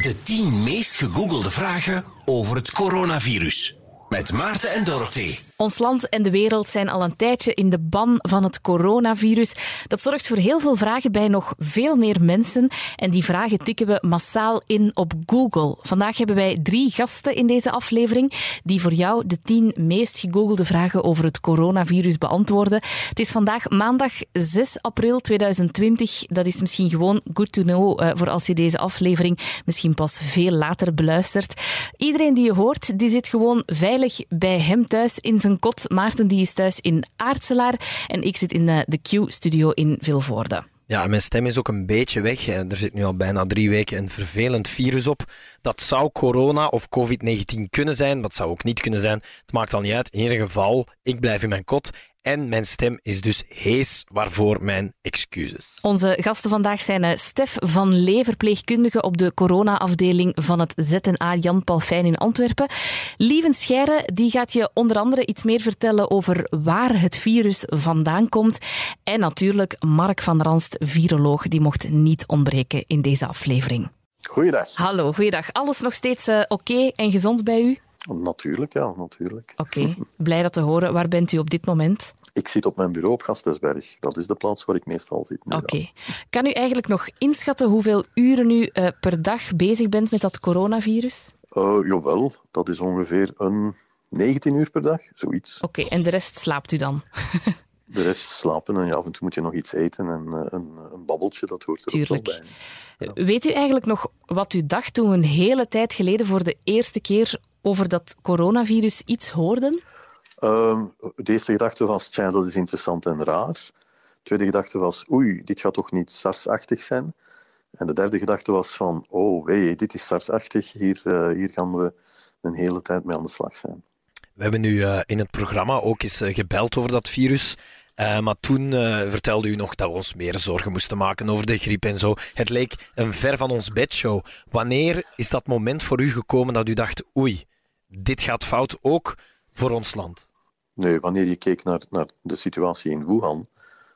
De 10 meest gegoogelde vragen over het coronavirus. Met Maarten en Dorothy. Ons land en de wereld zijn al een tijdje in de ban van het coronavirus. Dat zorgt voor heel veel vragen bij nog veel meer mensen. En die vragen tikken we massaal in op Google. Vandaag hebben wij drie gasten in deze aflevering die voor jou de tien meest gegoogelde vragen over het coronavirus beantwoorden. Het is vandaag maandag 6 april 2020. Dat is misschien gewoon good to know uh, voor als je deze aflevering misschien pas veel later beluistert. Iedereen die je hoort, die zit gewoon veilig bij hem thuis in zijn zijn kot. Maarten die is thuis in Aartselaar en ik zit in de, de Q-studio in Vilvoorde. Ja, mijn stem is ook een beetje weg. Er zit nu al bijna drie weken een vervelend virus op. Dat zou corona of COVID-19 kunnen zijn, maar zou ook niet kunnen zijn. Het maakt al niet uit. In ieder geval, ik blijf in mijn kot en mijn stem is dus hees, waarvoor mijn excuses. Onze gasten vandaag zijn eh, Stef van Lee, verpleegkundige op de corona-afdeling van het ZNA Jan Palfijn in Antwerpen. Lieven Scheire die gaat je onder andere iets meer vertellen over waar het virus vandaan komt. En natuurlijk Mark van Ranst, viroloog, die mocht niet ontbreken in deze aflevering. Goeiedag. Hallo, goeiedag. Alles nog steeds uh, oké en gezond bij u? Natuurlijk, ja, natuurlijk. Oké, blij dat te horen. Waar bent u op dit moment? Ik zit op mijn bureau op Gasthuisberg. Dat is de plaats waar ik meestal zit. Oké. Kan u eigenlijk nog inschatten hoeveel uren u uh, per dag bezig bent met dat coronavirus? Uh, jawel, dat is ongeveer een 19 uur per dag, zoiets. Oké, en de rest slaapt u dan? de rest slapen en ja, af en toe moet je nog iets eten en uh, een, een, babbeltje, dat hoort er Tuurlijk. ook bij. Ja. Weet u eigenlijk nog wat u dacht toen we een hele tijd geleden voor de eerste keer over dat coronavirus iets hoorden? Uh, de eerste gedachte was, tja, dat is interessant en raar. De tweede gedachte was, oei, dit gaat toch niet SARS-achtig zijn? En de derde gedachte was van, oh wee, dit is SARS-achtig, hier, uh, hier gaan we een hele tijd mee aan de slag zijn. We hebben nu uh, in het programma ook eens uh, gebeld over dat virus. Uh, maar toen vertelde u nog dat we ons meer zorgen moesten maken over de griep en zo. Het leek een ver van ons bedshow. Wanneer is dat moment voor u gekomen dat u dacht, oei, dit gaat fout ook voor ons land? Nee, wanneer je keek naar, naar de situatie in Wuhan,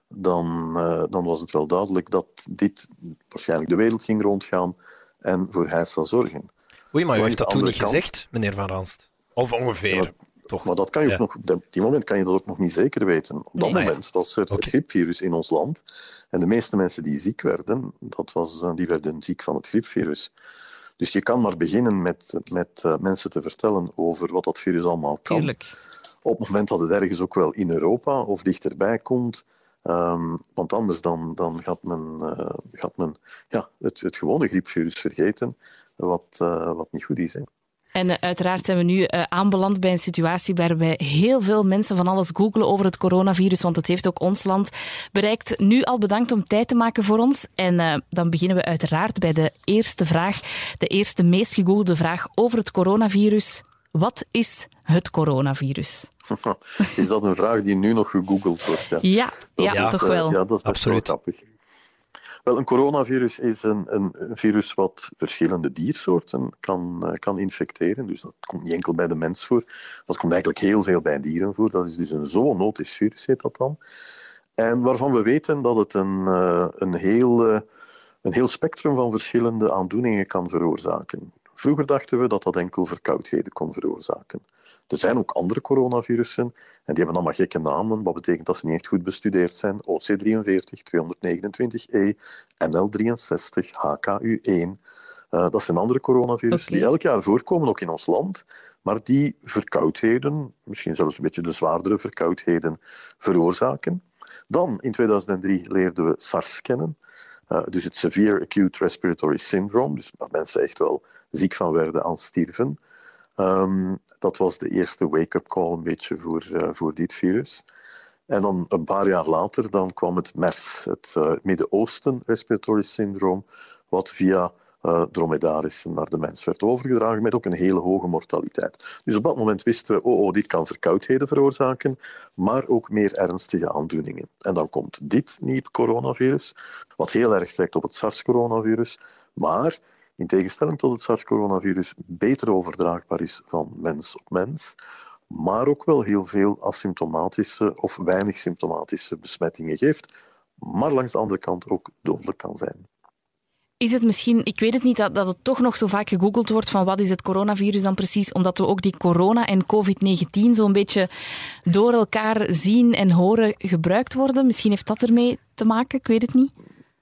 dan, uh, dan was het wel duidelijk dat dit waarschijnlijk de wereld ging rondgaan en voor hij zal zorgen. Oei, maar u heeft dat toen niet kant... gezegd, meneer Van Ranst? Of ongeveer? Ja, toch. Maar dat kan je ja. ook nog, op die moment kan je dat ook nog niet zeker weten. Op dat nee, moment was er okay. het griepvirus in ons land. En de meeste mensen die ziek werden, dat was, die werden ziek van het griepvirus. Dus je kan maar beginnen met, met uh, mensen te vertellen over wat dat virus allemaal kan. Tuurlijk. Op het moment dat het ergens ook wel in Europa of dichterbij komt. Um, want anders dan, dan gaat men, uh, gaat men ja, het, het gewone griepvirus vergeten, wat, uh, wat niet goed is. Hè. En uh, uiteraard zijn we nu uh, aanbeland bij een situatie waarbij heel veel mensen van alles googelen over het coronavirus, want het heeft ook ons land bereikt. Nu al bedankt om tijd te maken voor ons. En uh, dan beginnen we uiteraard bij de eerste vraag, de eerste meest gegoogelde vraag over het coronavirus. Wat is het coronavirus? Is dat een vraag die nu nog gegoogeld wordt? Ja, ja, ja, ja toch wel. Ja, dat is best Absoluut. wel grappig. Wel, een coronavirus is een, een, virus wat verschillende diersoorten kan, uh, kan infecteren. Dus dat komt niet enkel bij de mens voor. Dat komt eigenlijk heel veel bij dieren voor. Dat is dus een zoonotisch virus, heet dat dan. En waarvan we weten dat het een, uh, een, heel, uh, een heel spectrum van verschillende aandoeningen kan veroorzaken. Vroeger dachten we dat dat enkel verkoudheden kon veroorzaken. Er zijn ook andere coronavirussen en die hebben allemaal gekke namen, wat betekent dat ze niet echt goed bestudeerd zijn. OC43, 229E, NL63, HKU1. Uh, dat zijn andere coronavirussen okay. die elk jaar voorkomen, ook in ons land, maar die verkoudheden, misschien zelfs een beetje de zwaardere verkoudheden, veroorzaken. Dan, in 2003, leerden we SARS kennen. Uh, dus het Severe Acute Respiratory Syndrome, dus waar mensen echt wel ziek van werden aan stierven. Um, dat was de eerste wake-up call een beetje voor, uh, voor dit virus. En dan een paar jaar later dan kwam het MERS, het uh, Midden-Oosten Respiratory Syndroom, wat via uh, dromedarissen naar de mens werd overgedragen, met ook een hele hoge mortaliteit. Dus op dat moment wisten we, oh, oh, dit kan verkoudheden veroorzaken, maar ook meer ernstige aandoeningen. En dan komt dit nieuwe coronavirus, wat heel erg trekt op het SARS-coronavirus, maar in tegenstelling tot het SARS-coronavirus beter overdraagbaar is van mens op mens, maar ook wel heel veel asymptomatische of weinig symptomatische besmettingen geeft, maar langs de andere kant ook dodelijk kan zijn. is het misschien, ik weet het niet, dat, dat het toch nog zo vaak gegoogeld wordt van wat is het coronavirus dan precies, omdat we ook die corona en COVID-19 zo'n beetje door elkaar zien en horen gebruikt worden. Misschien heeft dat ermee te maken, ik weet het niet.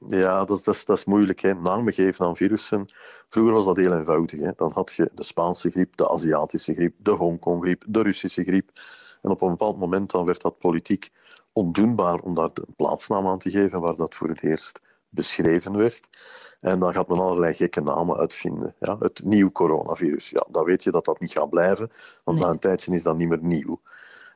Ja, dat, dat, is, dat is moeilijk. Hè. Namen geven aan virussen. Vroeger was dat heel eenvoudig. Hè. Dan had je de Spaanse griep, de Aziatische griep, de Hongkong-griep, de Russische griep. En op een bepaald moment dan werd dat politiek ondoenbaar om daar een plaatsnaam aan te geven waar dat voor het eerst beschreven werd. En dan gaat men allerlei gekke namen uitvinden. Ja, het nieuw coronavirus. Ja, dan weet je dat dat niet gaat blijven, want na een tijdje is dat niet meer nieuw.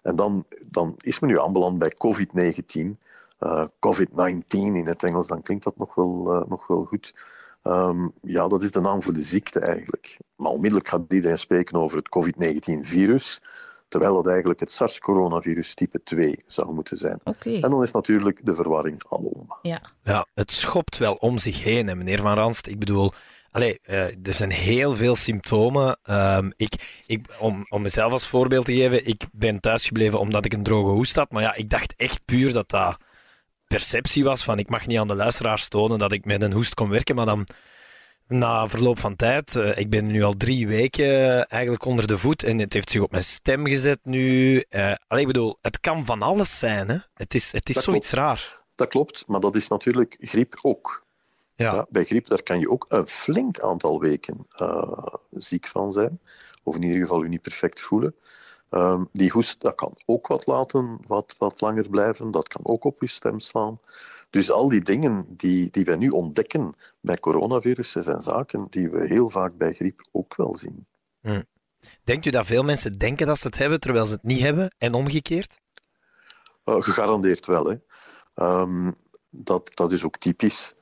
En dan, dan is men nu aanbeland bij COVID-19. Uh, COVID-19 in het Engels, dan klinkt dat nog wel, uh, nog wel goed. Um, ja, dat is de naam voor de ziekte eigenlijk. Maar onmiddellijk gaat iedereen spreken over het COVID-19-virus terwijl dat eigenlijk het SARS-coronavirus type 2 zou moeten zijn. Okay. En dan is natuurlijk de verwarring al Ja. ja, het schopt wel om zich heen, hè, meneer Van Ranst. Ik bedoel, Allee, uh, er zijn heel veel symptomen. Um, ik, ik, om, om mezelf als voorbeeld te geven, ik ben thuisgebleven omdat ik een droge hoest had. Maar ja, ik dacht echt puur dat dat perceptie was van ik mag niet aan de luisteraars tonen dat ik met een hoest kon werken, maar dan na verloop van tijd, uh, ik ben nu al drie weken eigenlijk onder de voet en het heeft zich op mijn stem gezet nu. Uh, allee, ik bedoel, het kan van alles zijn. Hè? Het is, het is dat zoiets klopt. raar. Dat klopt, maar dat is natuurlijk griep ook. Ja. Ja, bij griep daar kan je ook een flink aantal weken uh, ziek van zijn, of in ieder geval je niet perfect voelen. Um, die hoest dat kan ook wat laten, wat, wat langer blijven, dat kan ook op je stem slaan. Dus al die dingen die, die wij nu ontdekken bij coronavirussen zijn zaken die we heel vaak bij griep ook wel zien. Hm. Denkt u dat veel mensen denken dat ze het hebben terwijl ze het niet hebben en omgekeerd? Uh, gegarandeerd wel. Hè. Um, dat, dat is ook typisch.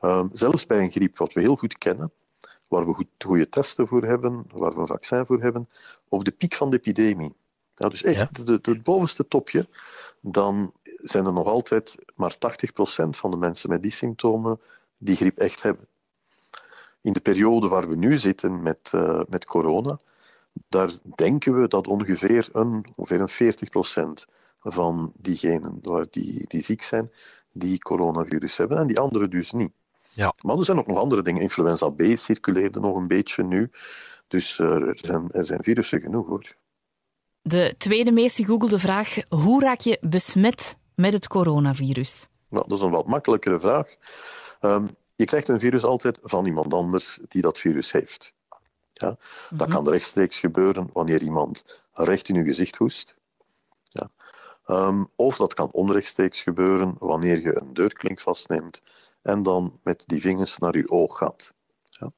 Um, zelfs bij een griep, wat we heel goed kennen, waar we goed, goede testen voor hebben, waar we een vaccin voor hebben, op de piek van de epidemie. Dus echt Ja. de- de- het bovenste topje, dan zijn er nog altijd maar 80% van de mensen met die symptomen die griep echt hebben. In de periode waar we nu zitten met, eh, met corona, daar denken we dat ongeveer een, ongeveer een 40% van diegenen die, die ziek zijn, die coronavirus hebben en die anderen dus niet. Ja. Maar er zijn ook nog andere dingen. Influenza B circuleerde nog een beetje nu. Dus eh, er, zijn, er zijn virussen genoeg hoor. De tweede meest gegoogelde vraag: hoe raak je besmet met het coronavirus? Nou, dat is een wat makkelijkere vraag. Ehm, je krijgt een virus altijd van iemand anders die dat virus heeft. Ja? Dat kan rechtstreeks gebeuren wanneer iemand recht in je gezicht hoest. Ja? Ehm, of dat kan onrechtstreeks gebeuren wanneer je een deurklink vastneemt en dan met die vingers naar je oog gaat. Ja?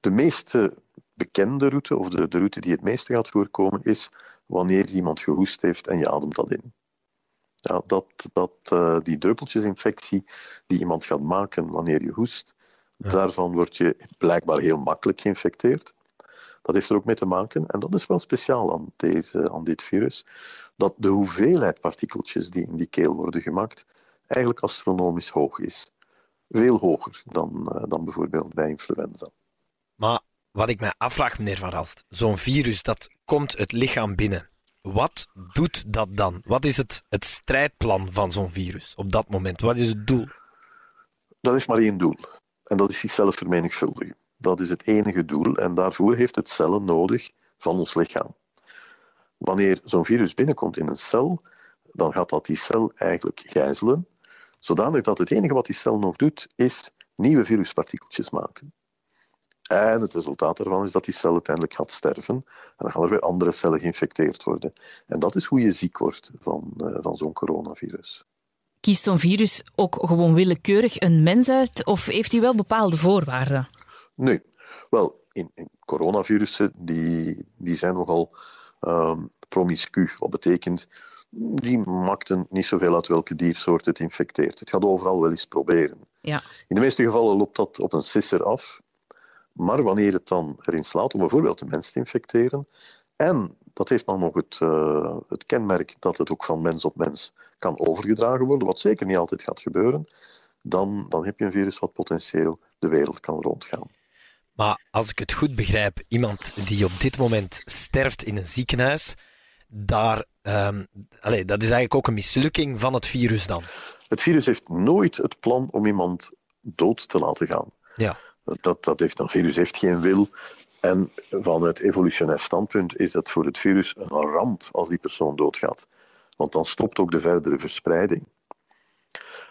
De meeste bekende route, of de, de route die het meeste gaat voorkomen, is wanneer iemand gehoest heeft en je ademt dat in. Ja, dat, dat, eh, die druppeltjesinfectie die iemand gaat maken wanneer je hoest, daarvan word je blijkbaar heel makkelijk geïnfecteerd. Dat heeft er ook mee te maken, en dat is wel speciaal aan, deze, aan dit virus, dat de hoeveelheid partikeltjes die in die keel worden gemaakt eigenlijk astronomisch hoog is. Veel hoger dan, eh, dan bijvoorbeeld bij influenza. Maar wat ik mij afvraag, meneer Van Ralst, zo'n virus dat komt het lichaam binnen. Wat doet dat dan? Wat is het, het strijdplan van zo'n virus op dat moment? Wat is het doel? Dat heeft maar één doel. En dat is zichzelf vermenigvuldigen. Dat is het enige doel. En daarvoor heeft het cellen nodig van ons lichaam. Wanneer zo'n virus binnenkomt in een cel, dan gaat dat die cel eigenlijk gijzelen. Zodanig dat het enige wat die cel nog doet, is nieuwe viruspartikeltjes maken. En het resultaat daarvan is dat die cel uiteindelijk gaat sterven. En dan gaan er weer andere cellen geïnfecteerd worden. En dat is hoe je ziek wordt van, uh, van zo'n coronavirus. Kiest zo'n virus ook gewoon willekeurig een mens uit of heeft hij wel bepaalde voorwaarden? Nee. Wel, in, in coronavirussen die, die zijn nogal um, promiscu. Wat betekent, die maakten niet zoveel uit welke diersoort het infecteert. Het gaat overal wel eens proberen. Ja. In de meeste gevallen loopt dat op een sisser af. Maar wanneer het dan erin slaat om bijvoorbeeld de mens te infecteren, en dat heeft dan nog het, uh, het kenmerk dat het ook van mens op mens kan overgedragen worden, wat zeker niet altijd gaat gebeuren, dan, dan heb je een virus wat potentieel de wereld kan rondgaan. Maar als ik het goed begrijp, iemand die op dit moment sterft in een ziekenhuis, daar, um, allez, dat is eigenlijk ook een mislukking van het virus dan. Het virus heeft nooit het plan om iemand dood te laten gaan. Ja. Dat, dat heeft, een virus heeft geen wil. En van het evolutionair standpunt is het voor het virus een ramp als die persoon doodgaat. Want dan stopt ook de verdere verspreiding.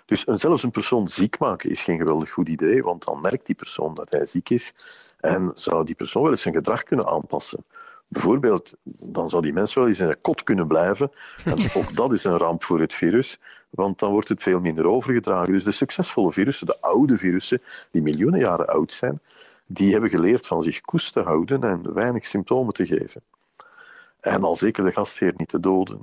Dus een, zelfs een persoon ziek maken is geen geweldig goed idee, want dan merkt die persoon dat hij ziek is en zou die persoon wel eens zijn gedrag kunnen aanpassen. Bijvoorbeeld, dan zou die mens wel eens in een kot kunnen blijven. En ook dat is een ramp voor het virus, want dan wordt het veel minder overgedragen. Dus de succesvolle virussen, de oude virussen, die miljoenen jaren oud zijn, die hebben geleerd van zich koest te houden en weinig symptomen te geven. En al zeker de gastheer niet te doden.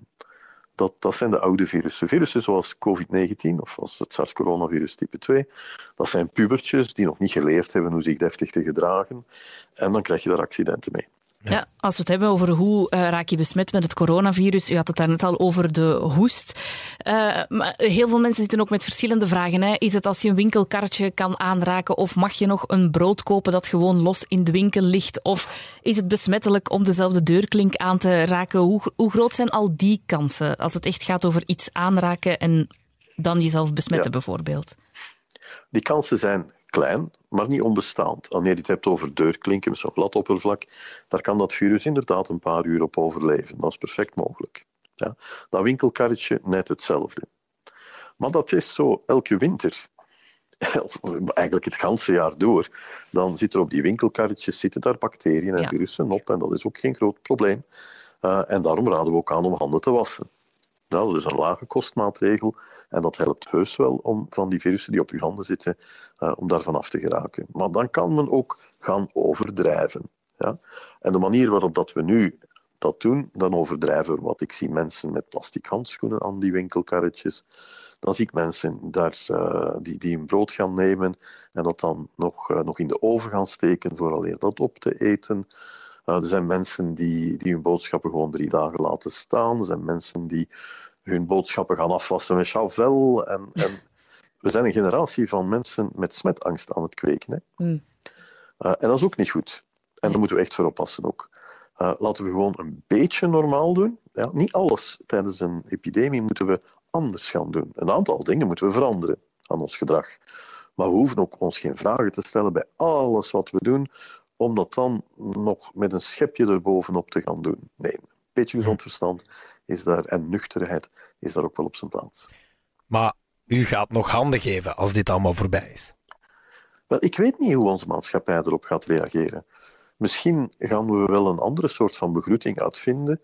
Dat, dat zijn de oude virussen. Virussen zoals COVID-19 of als het SARS-coronavirus type 2, dat zijn pubertjes die nog niet geleerd hebben hoe zich deftig te gedragen. En dan krijg je daar accidenten mee. Ja. als we het hebben over hoe uh, raak je besmet met het coronavirus, u had het daarnet al over de hoest. Uh, maar heel veel mensen zitten ook met verschillende vragen. Hè. Is het als je een winkelkarretje kan aanraken of mag je nog een brood kopen dat gewoon los in de winkel ligt? Of is het besmettelijk om dezelfde deurklink aan te raken? Hoe, hoe groot zijn al die kansen als het echt gaat over iets aanraken en dan jezelf besmetten ja. bijvoorbeeld? Die kansen zijn klein, maar niet onbestaand. Wanneer je het hebt over deurklinken met zo'n glad oppervlak, daar kan dat virus inderdaad een paar uur op overleven. Dat is perfect mogelijk. Ja. Dat winkelkarretje net hetzelfde. Maar dat is zo elke winter. Eigenlijk het ganse jaar door. Dan zitten er op die winkelkarretjes zitten daar bacteriën en ja. virussen op. En dat is ook geen groot probleem. Uh, en daarom raden we ook aan om handen te wassen. Dat is een lage kostmaatregel. En dat helpt heus wel om van die virussen die op je handen zitten, uh, om daarvan af te geraken. Maar dan kan men ook gaan overdrijven. Ja? En de manier waarop dat we nu dat doen, dan overdrijven we wat. Ik zie mensen met plastic handschoenen aan die winkelkarretjes. Dan zie ik mensen daar, uh, die, die een brood gaan nemen en dat dan nog, uh, nog in de oven gaan steken vooraleer dat op te eten. Er zijn mensen die, die hun boodschappen gewoon drie dagen laten staan. Er zijn mensen die hun boodschappen gaan afwassen met Chavel. En, en we zijn een generatie van mensen met smetangst aan het kweken. Hè. Mm. Uh, en dat is ook niet goed. En daar moeten we echt voor oppassen ook. Uh, laten we gewoon een beetje normaal doen. Ja, niet alles tijdens een epidemie moeten we anders gaan doen. Een aantal dingen moeten we veranderen aan ons gedrag. Maar we hoeven ook ons geen vragen te stellen bij alles wat we doen, om dat dan nog met een schepje erbovenop te gaan doen. Nee, een beetje gezond verstand is daar, en nuchterheid is daar ook wel op zijn plaats. Maar u gaat nog handen geven als dit allemaal voorbij is. Wel, ik weet niet hoe onze maatschappij erop gaat reageren. Misschien gaan we wel een andere soort van begroeting uitvinden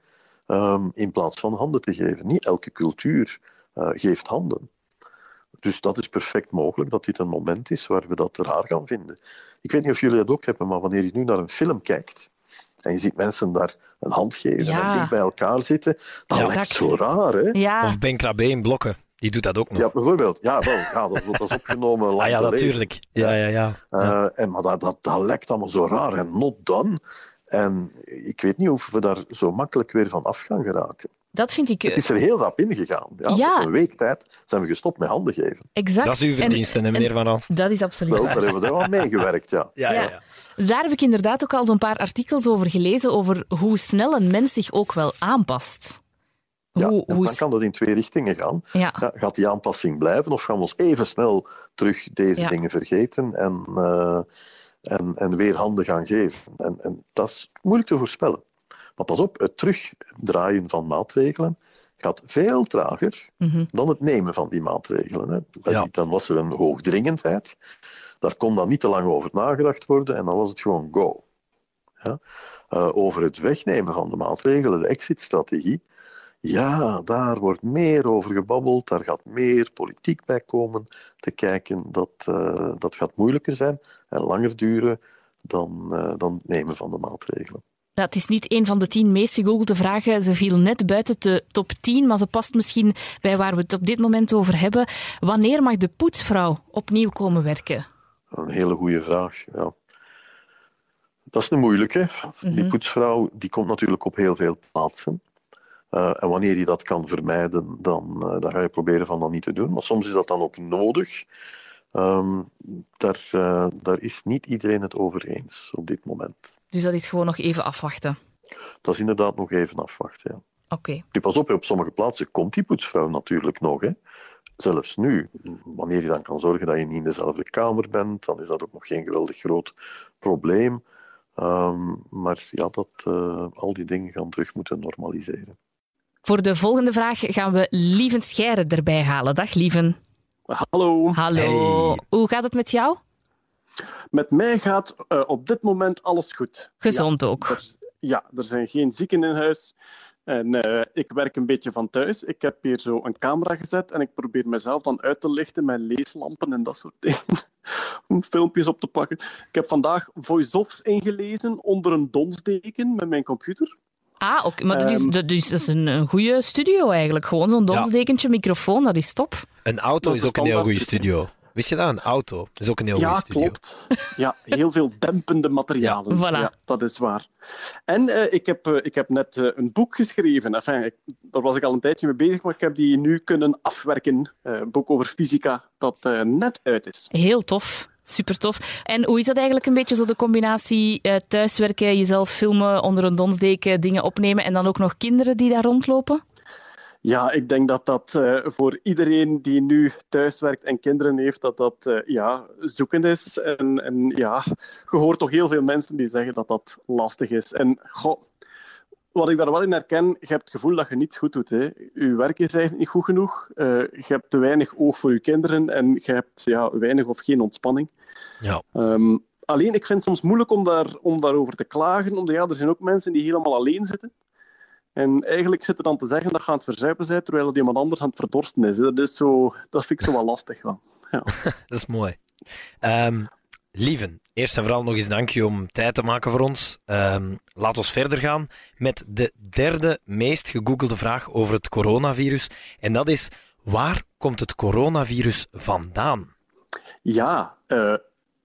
um, in plaats van handen te geven. Niet elke cultuur uh, geeft handen. Dus dat is perfect mogelijk dat dit een moment is waar we dat raar gaan vinden. Ik weet niet of jullie dat ook hebben, maar wanneer je nu naar een film kijkt en je ziet mensen daar een hand geven ja. en dicht bij elkaar zitten, dat ja, lijkt zo raar. Hè? Ja. Of Ben Krabbe in blokken. Die doet dat ook nog. Ja, bijvoorbeeld. Ja, wel, ja dat, dat is opgenomen lang ah, ja, natuurlijk. Ja, ja, ja. Uh, en, maar dat, dat, dat lijkt allemaal zo raar en not done. En ik weet niet of we daar zo makkelijk weer van af gaan geraken. Dat vind ik... Het is er heel rap ingegaan. Ja, ja. Op een week tijd zijn we gestopt met handen geven. Exact. Dat is uw verdienste, en, meneer Van Rans. Dat is absoluut Wel, waar. daar hebben we wel meegewerkt, ja. Ja, ja, ja. Daar heb ik inderdaad ook al zo'n paar artikels over gelezen, over hoe snel een mens zich ook wel aanpast. Ja, Hoe, hoe dan kan dat in twee richtingen gaan. Ja. Ja, gaat die aanpassing blijven of gaan we ons even snel terug deze Ja. dingen vergeten en, eh, en, en weer handen gaan geven? En, en dat is moeilijk te voorspellen. Maar pas op, het terugdraaien van maatregelen gaat veel trager Mhm. dan het nemen van die maatregelen. Hè. Ja. Dan was er een hoogdringendheid. Daar kon dan niet te lang over nagedacht worden en dan was het gewoon go. Ja? Eh, over het wegnemen van de maatregelen, de exit-strategie, ja, daar wordt meer over gebabbeld, daar gaat meer politiek bij komen te kijken. Dat, eh, dat gaat moeilijker zijn en langer duren dan, eh, dan het nemen van de maatregelen. Ja, het is niet een van de tien meest gegoogelde vragen. Ze viel net buiten de top 10, maar ze past misschien bij waar we het op dit moment over hebben. Wanneer mag de poetsvrouw opnieuw komen werken? Een hele goede vraag. Ja. Dat is een moeilijke. Die poetsvrouw die komt natuurlijk op heel veel plaatsen. Eh, en wanneer je dat kan vermijden, dan, eh, dan ga je proberen van dat niet te doen. Maar soms is dat dan ook nodig. Ehm, daar, eh, daar is niet iedereen het over eens op dit moment. Dus dat is gewoon nog even afwachten. Dat is inderdaad nog even afwachten. Ja. Oké. Nu, pas op, op sommige plaatsen komt die poetsvrouw natuurlijk nog. Hè. zelfs nu, wanneer je dan kan zorgen dat je niet in dezelfde kamer bent, dan is dat ook nog geen geweldig groot probleem. Ehm, maar ja, dat, uh, al die dingen gaan terug moeten normaliseren. Voor de volgende vraag gaan we Lieven Scheire erbij halen. Dag Lieven. Hallo. Hallo. Hoe gaat het met jou? Met mij gaat uh, op dit moment alles goed. Gezond ja, ook. Er, ja, er zijn geen zieken in huis. En uh, ik werk een beetje van thuis. Ik heb hier zo een camera gezet en ik probeer mezelf dan uit te lichten met leeslampen en dat soort dingen. Om filmpjes op te pakken. Ik heb vandaag voice-offs ingelezen onder een donsdeken met mijn computer. Ah, oké. Maar dat is, dat is, dat is een, een goede studio eigenlijk. Gewoon zo'n donsdekentje, ja. microfoon, dat is top. Een auto is, is ook een heel goede studio. Wist je dat? Een auto is ook een heel ja, studio. Klopt. Ja, heel veel dempende materialen. Ja, voilà. ja dat is waar. En uh, ik, heb, uh, ik heb net uh, een boek geschreven. Enfin, ik, daar was ik al een tijdje mee bezig, maar ik heb die nu kunnen afwerken. Een boek over fysica dat net uit is. Heel tof. Super tof. En hoe is dat eigenlijk een beetje zo de combinatie thuiswerken, jezelf filmen, onder een donsdeken dingen opnemen en dan ook nog kinderen die daar rondlopen? Ja, ik denk dat dat uh, voor iedereen die nu thuiswerkt en kinderen heeft, dat dat uh, ja, zoeken is. En, en ja, je hoort toch heel veel mensen die zeggen dat dat lastig is. En goh, wat ik daar wel in herken, je hebt het gevoel dat je niets goed doet. Hè. Je werk is eigenlijk niet goed genoeg. Uh, je hebt te weinig oog voor je kinderen en je hebt ja, weinig of geen ontspanning. Ja. Um, alleen, ik vind het soms moeilijk om, daar, om daarover te klagen, omdat ja, er zijn ook mensen die helemaal alleen zitten. En eigenlijk zit er dan te zeggen dat je aan het verzuipen bent, terwijl het iemand anders aan het verdorsten is. Dat, is zo, dat vind ik zo wel lastig. Ja. dat is mooi. Um, Lieven, eerst en vooral nog eens dank je om tijd te maken voor ons. Um, laat ons verder gaan met de derde meest gegoogelde vraag over het coronavirus. En dat is, waar komt het coronavirus vandaan? Ja, uh,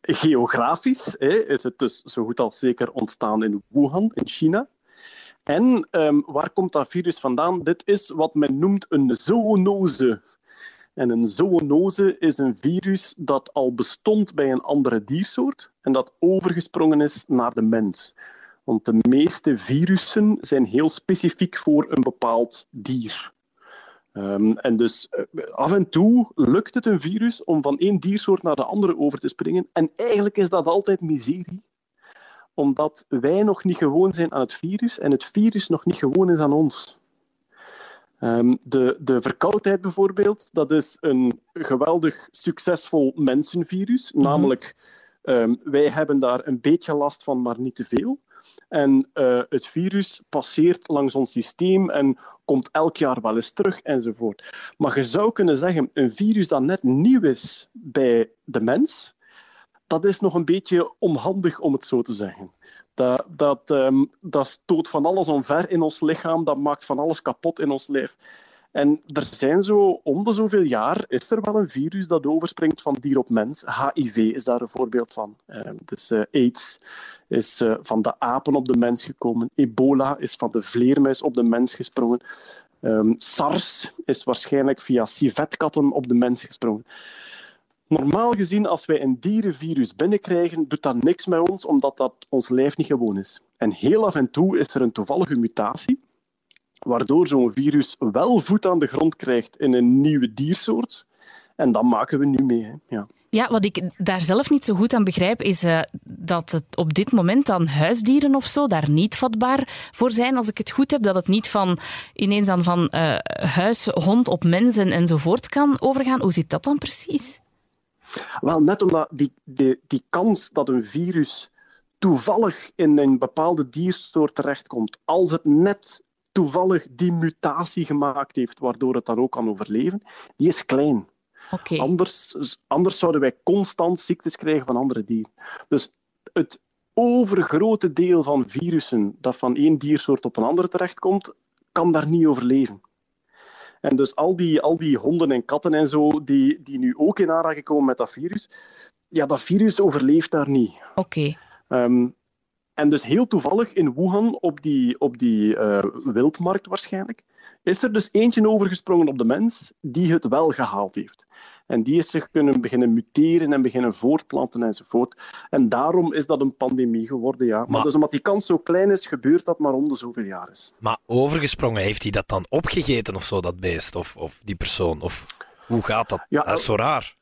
geografisch hè, is het dus zo goed als zeker ontstaan in Wuhan, in China. En um, waar komt dat virus vandaan? Dit is wat men noemt een zoonose. En een zoonose is een virus dat al bestond bij een andere diersoort en dat overgesprongen is naar de mens. Want de meeste virussen zijn heel specifiek voor een bepaald dier. Um, en dus uh, af en toe lukt het een virus om van één diersoort naar de andere over te springen. En eigenlijk is dat altijd miserie omdat wij nog niet gewoon zijn aan het virus en het virus nog niet gewoon is aan ons. Um, de, de verkoudheid bijvoorbeeld, dat is een geweldig succesvol mensenvirus. Mm -hmm. Namelijk, um, wij hebben daar een beetje last van, maar niet te veel. En uh, het virus passeert langs ons systeem en komt elk jaar wel eens terug enzovoort. Maar je zou kunnen zeggen, een virus dat net nieuw is bij de mens, dat is nog een beetje onhandig om het zo te zeggen. Dat, dat, um, dat stoot van alles omver in ons lichaam, dat maakt van alles kapot in ons lijf. En er zijn zo, om de zoveel jaar, is er wel een virus dat overspringt van dier op mens. HIV is daar een voorbeeld van. Uh, dus uh, AIDS is uh, van de apen op de mens gekomen. Ebola is van de vleermuis op de mens gesprongen. Um, SARS is waarschijnlijk via civetkatten op de mens gesprongen. Normaal gezien, als wij een dierenvirus binnenkrijgen, doet dat niks met ons, omdat dat ons lijf niet gewoon is. En heel af en toe is er een toevallige mutatie, waardoor zo'n virus wel voet aan de grond krijgt in een nieuwe diersoort. En dat maken we nu mee. Ja. Ja, wat ik daar zelf niet zo goed aan begrijp, is uh, dat het op dit moment dan huisdieren of zo daar niet vatbaar voor zijn. Als ik het goed heb, dat het niet van ineens dan van uh, huis, hond op mens en, enzovoort kan overgaan. Hoe zit dat dan precies? Wel, net omdat die, die, die kans dat een virus toevallig in een bepaalde diersoort terechtkomt, als het net toevallig die mutatie gemaakt heeft, waardoor het daar ook kan overleven, die is klein. Okay. Anders, anders zouden wij constant ziektes krijgen van andere dieren. Dus het overgrote deel van virussen dat van één diersoort op een andere terechtkomt, kan daar niet overleven. En dus al die, al die honden en katten en zo, die, die nu ook in aanraking komen met dat virus, ja, dat virus overleeft daar niet. Oké. Okay. Um, en dus heel toevallig in Wuhan, op die, op die uh, wildmarkt waarschijnlijk, is er dus eentje overgesprongen op de mens die het wel gehaald heeft. En die is zich kunnen beginnen muteren en beginnen voortplanten enzovoort. En daarom is dat een pandemie geworden, ja. Maar, maar dus omdat die kans zo klein is, gebeurt dat maar om de zoveel jaar is. Maar overgesprongen, heeft hij dat dan opgegeten of zo, dat beest? Of, of die persoon? Of... Hoe gaat dat? Ja, dat is zo raar.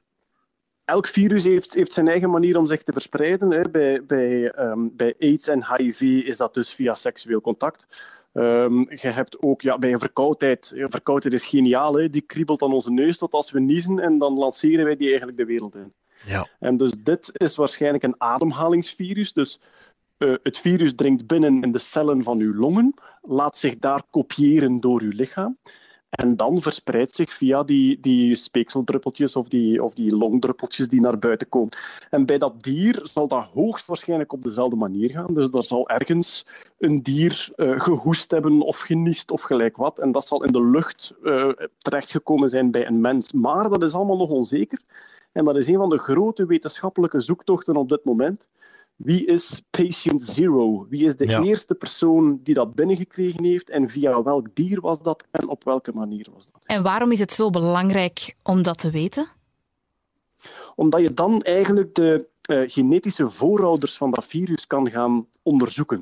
Elk virus heeft, heeft zijn eigen manier om zich te verspreiden. Hè. Bij, bij, ehm, bij AIDS en HIV is dat dus via seksueel contact. Um, je hebt ook ja, bij een verkoudheid. Een verkoudheid is geniaal. Hè. Die kriebelt aan onze neus tot als we niezen en dan lanceren wij die eigenlijk de wereld in. Ja. En dus dit is waarschijnlijk een ademhalingsvirus. Dus uh, het virus dringt binnen in de cellen van uw longen, laat zich daar kopiëren door uw lichaam. En dan verspreidt zich via die, die speekseldruppeltjes of die, of die longdruppeltjes die naar buiten komen. En bij dat dier zal dat hoogstwaarschijnlijk op dezelfde manier gaan. Dus er zal ergens een dier uh, gehoest hebben of geniest of gelijk wat. En dat zal in de lucht uh, terechtgekomen zijn bij een mens. Maar dat is allemaal nog onzeker. En dat is een van de grote wetenschappelijke zoektochten op dit moment. Wie is patient zero? Wie is de Ja. eerste persoon die dat binnengekregen heeft en via welk dier was dat en op welke manier was dat? En waarom is het zo belangrijk om dat te weten? Omdat je dan eigenlijk de eh, genetische voorouders van dat virus kan gaan onderzoeken.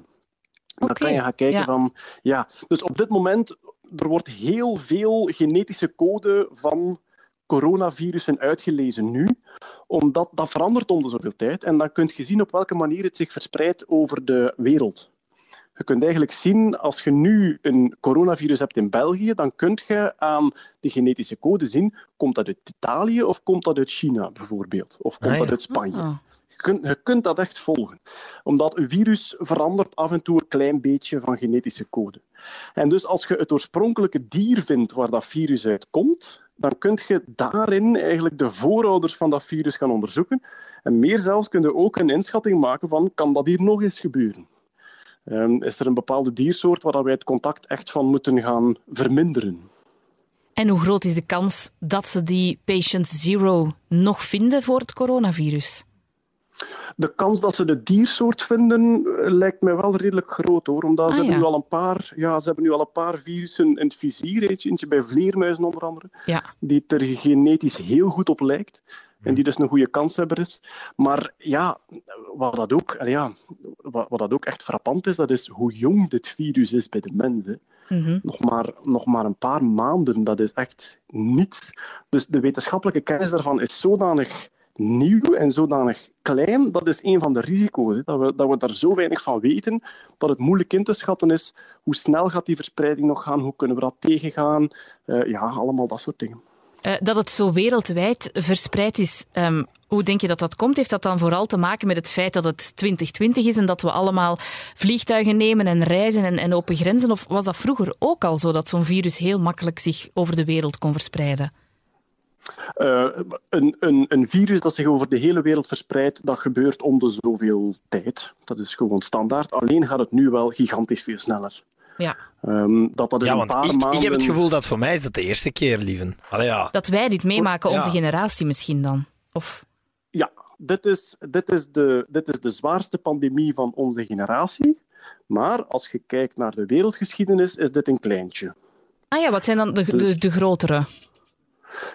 En Dan kan je gaan kijken ja. van... Ja, dus op dit moment, er wordt heel veel genetische code van coronavirussen uitgelezen nu, omdat dat verandert om de zoveel tijd. En dan kun je zien op welke manier het zich verspreidt over de wereld. Je kunt eigenlijk zien, als je nu een coronavirus hebt in België, dan kun je aan de genetische code zien, komt dat uit Italië of komt dat uit China bijvoorbeeld? Of komt Ah, dat uit Spanje? Ah. Je kunt, je kunt dat echt volgen. Omdat een virus verandert af en toe een klein beetje van genetische code. En dus als je het oorspronkelijke dier vindt waar dat virus uit komt, dan kun je daarin eigenlijk de voorouders van dat virus gaan onderzoeken. En meer zelfs kun je ook een inschatting maken van, kan dat hier nog eens gebeuren? Ehm, is er een bepaalde diersoort waar dat wij het contact echt van moeten gaan verminderen? En hoe groot is de kans dat ze die patient zero nog vinden voor het coronavirus? De kans dat ze de diersoort vinden eh, lijkt mij wel redelijk groot hoor. Omdat ze, Ah, hebben ja. nu al een paar, ja, ze hebben nu al een paar virussen in het vizier. Eentje, eentje bij vleermuizen onder andere. Ja. Die er genetisch heel goed op lijkt. En die dus een goede kanshebber is. Maar ja, wat dat ook, ja, wat, wat dat ook echt frappant is, dat is hoe jong dit virus is bij de mensen. Mhm. Nog maar, nog maar een paar maanden, dat is echt niets. Dus de wetenschappelijke kennis daarvan is zodanig nieuw en zodanig klein, dat is een van de risico's. hè. Dat we, dat we daar zo weinig van weten, dat het moeilijk in te schatten is. Hoe snel gaat die verspreiding nog gaan? Hoe kunnen we dat tegengaan? Eh, ja, allemaal dat soort dingen. Eh, dat het zo wereldwijd verspreid is, ehm, hoe denk je dat dat komt? Heeft dat dan vooral te maken met het feit dat het 2020 is en dat we allemaal vliegtuigen nemen en reizen en, en open grenzen? Of was dat vroeger ook al zo dat zo'n virus heel makkelijk zich over de wereld kon verspreiden? Eh, een, een, een virus dat zich over de hele wereld verspreidt, dat gebeurt om de zoveel tijd. Dat is gewoon standaard. Alleen gaat het nu wel gigantisch veel sneller. Ja. Ehm, dat dat Ja, een want paar ik, maanden... ik heb het gevoel dat voor mij is dat de eerste keer, lieven. Allee, ja. Dat wij dit meemaken, onze Ja. generatie misschien dan? Of... Ja, dit is, dit, is de, dit is de zwaarste pandemie van onze generatie. Maar als je kijkt naar de wereldgeschiedenis, is dit een kleintje. Ah ja, wat zijn dan de, de, Dus- de grotere?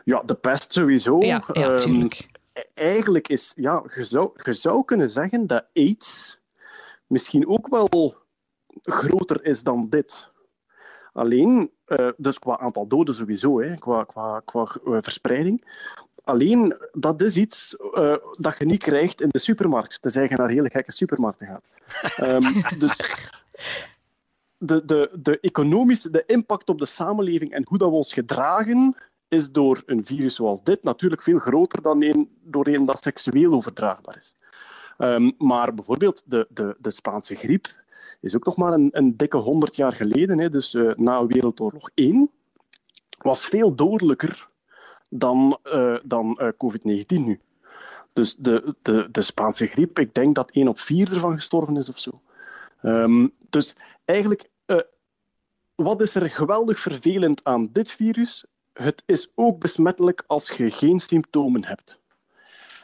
Ja, de pest sowieso. Ja, ja Ehm, eigenlijk is, ja, je zou, je zou kunnen zeggen dat AIDS misschien ook wel groter is dan dit. Alleen, eh, dus qua aantal doden sowieso, hè, qua, qua, qua eh, verspreiding. Alleen, dat is iets eh, dat je niet krijgt in de supermarkt, tenzij je naar hele gekke supermarkten gaat. Ehm, dus de, de, de economische de impact op de samenleving en hoe dat we ons gedragen, is door een virus zoals dit natuurlijk veel groter dan een, door een dat seksueel overdraagbaar is. Ehm, maar bijvoorbeeld de, de, de Spaanse griep is ook nog maar een, een dikke honderd jaar geleden, hè, dus eh, na Wereldoorlog 1, was veel dodelijker dan, eh, dan eh, COVID-19 nu. Dus de, de, de Spaanse griep, ik denk dat één op vier ervan gestorven is of zo. Ehm, dus eigenlijk, wat is er geweldig vervelend aan dit virus? Het is ook besmettelijk als je geen symptomen hebt.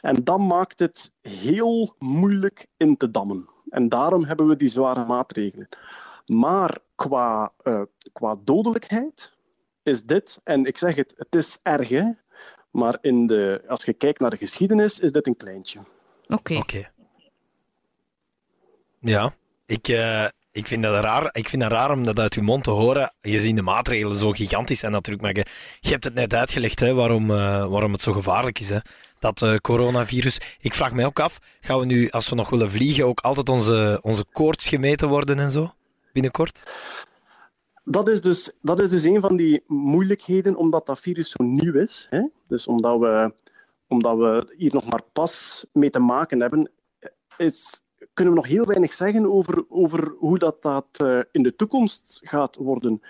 En dat maakt het heel moeilijk in te dammen. En daarom hebben we die zware maatregelen. Maar qua, eh, qua dodelijkheid is dit, en ik zeg het, het is erg, hè? maar in de, als je kijkt naar de geschiedenis, is dit een kleintje. Oké. Oké. Ja, ik, eh, Ik vind, dat raar, ik vind dat raar om dat uit uw mond te horen, gezien de maatregelen zo gigantisch zijn natuurlijk. Maar je, je hebt het net uitgelegd hè, waarom, uh, waarom het zo gevaarlijk is, hè, dat uh, coronavirus. Ik vraag mij ook af, gaan we nu, als we nog willen vliegen, ook altijd onze, onze koorts gemeten worden en zo, binnenkort? Dat is, dus, dat is dus een van die moeilijkheden, omdat dat virus zo nieuw is. Hè? Dus omdat we, omdat we hier nog maar pas mee te maken hebben, is, kunnen we nog heel weinig zeggen over, over hoe dat, dat uh, in de toekomst gaat worden.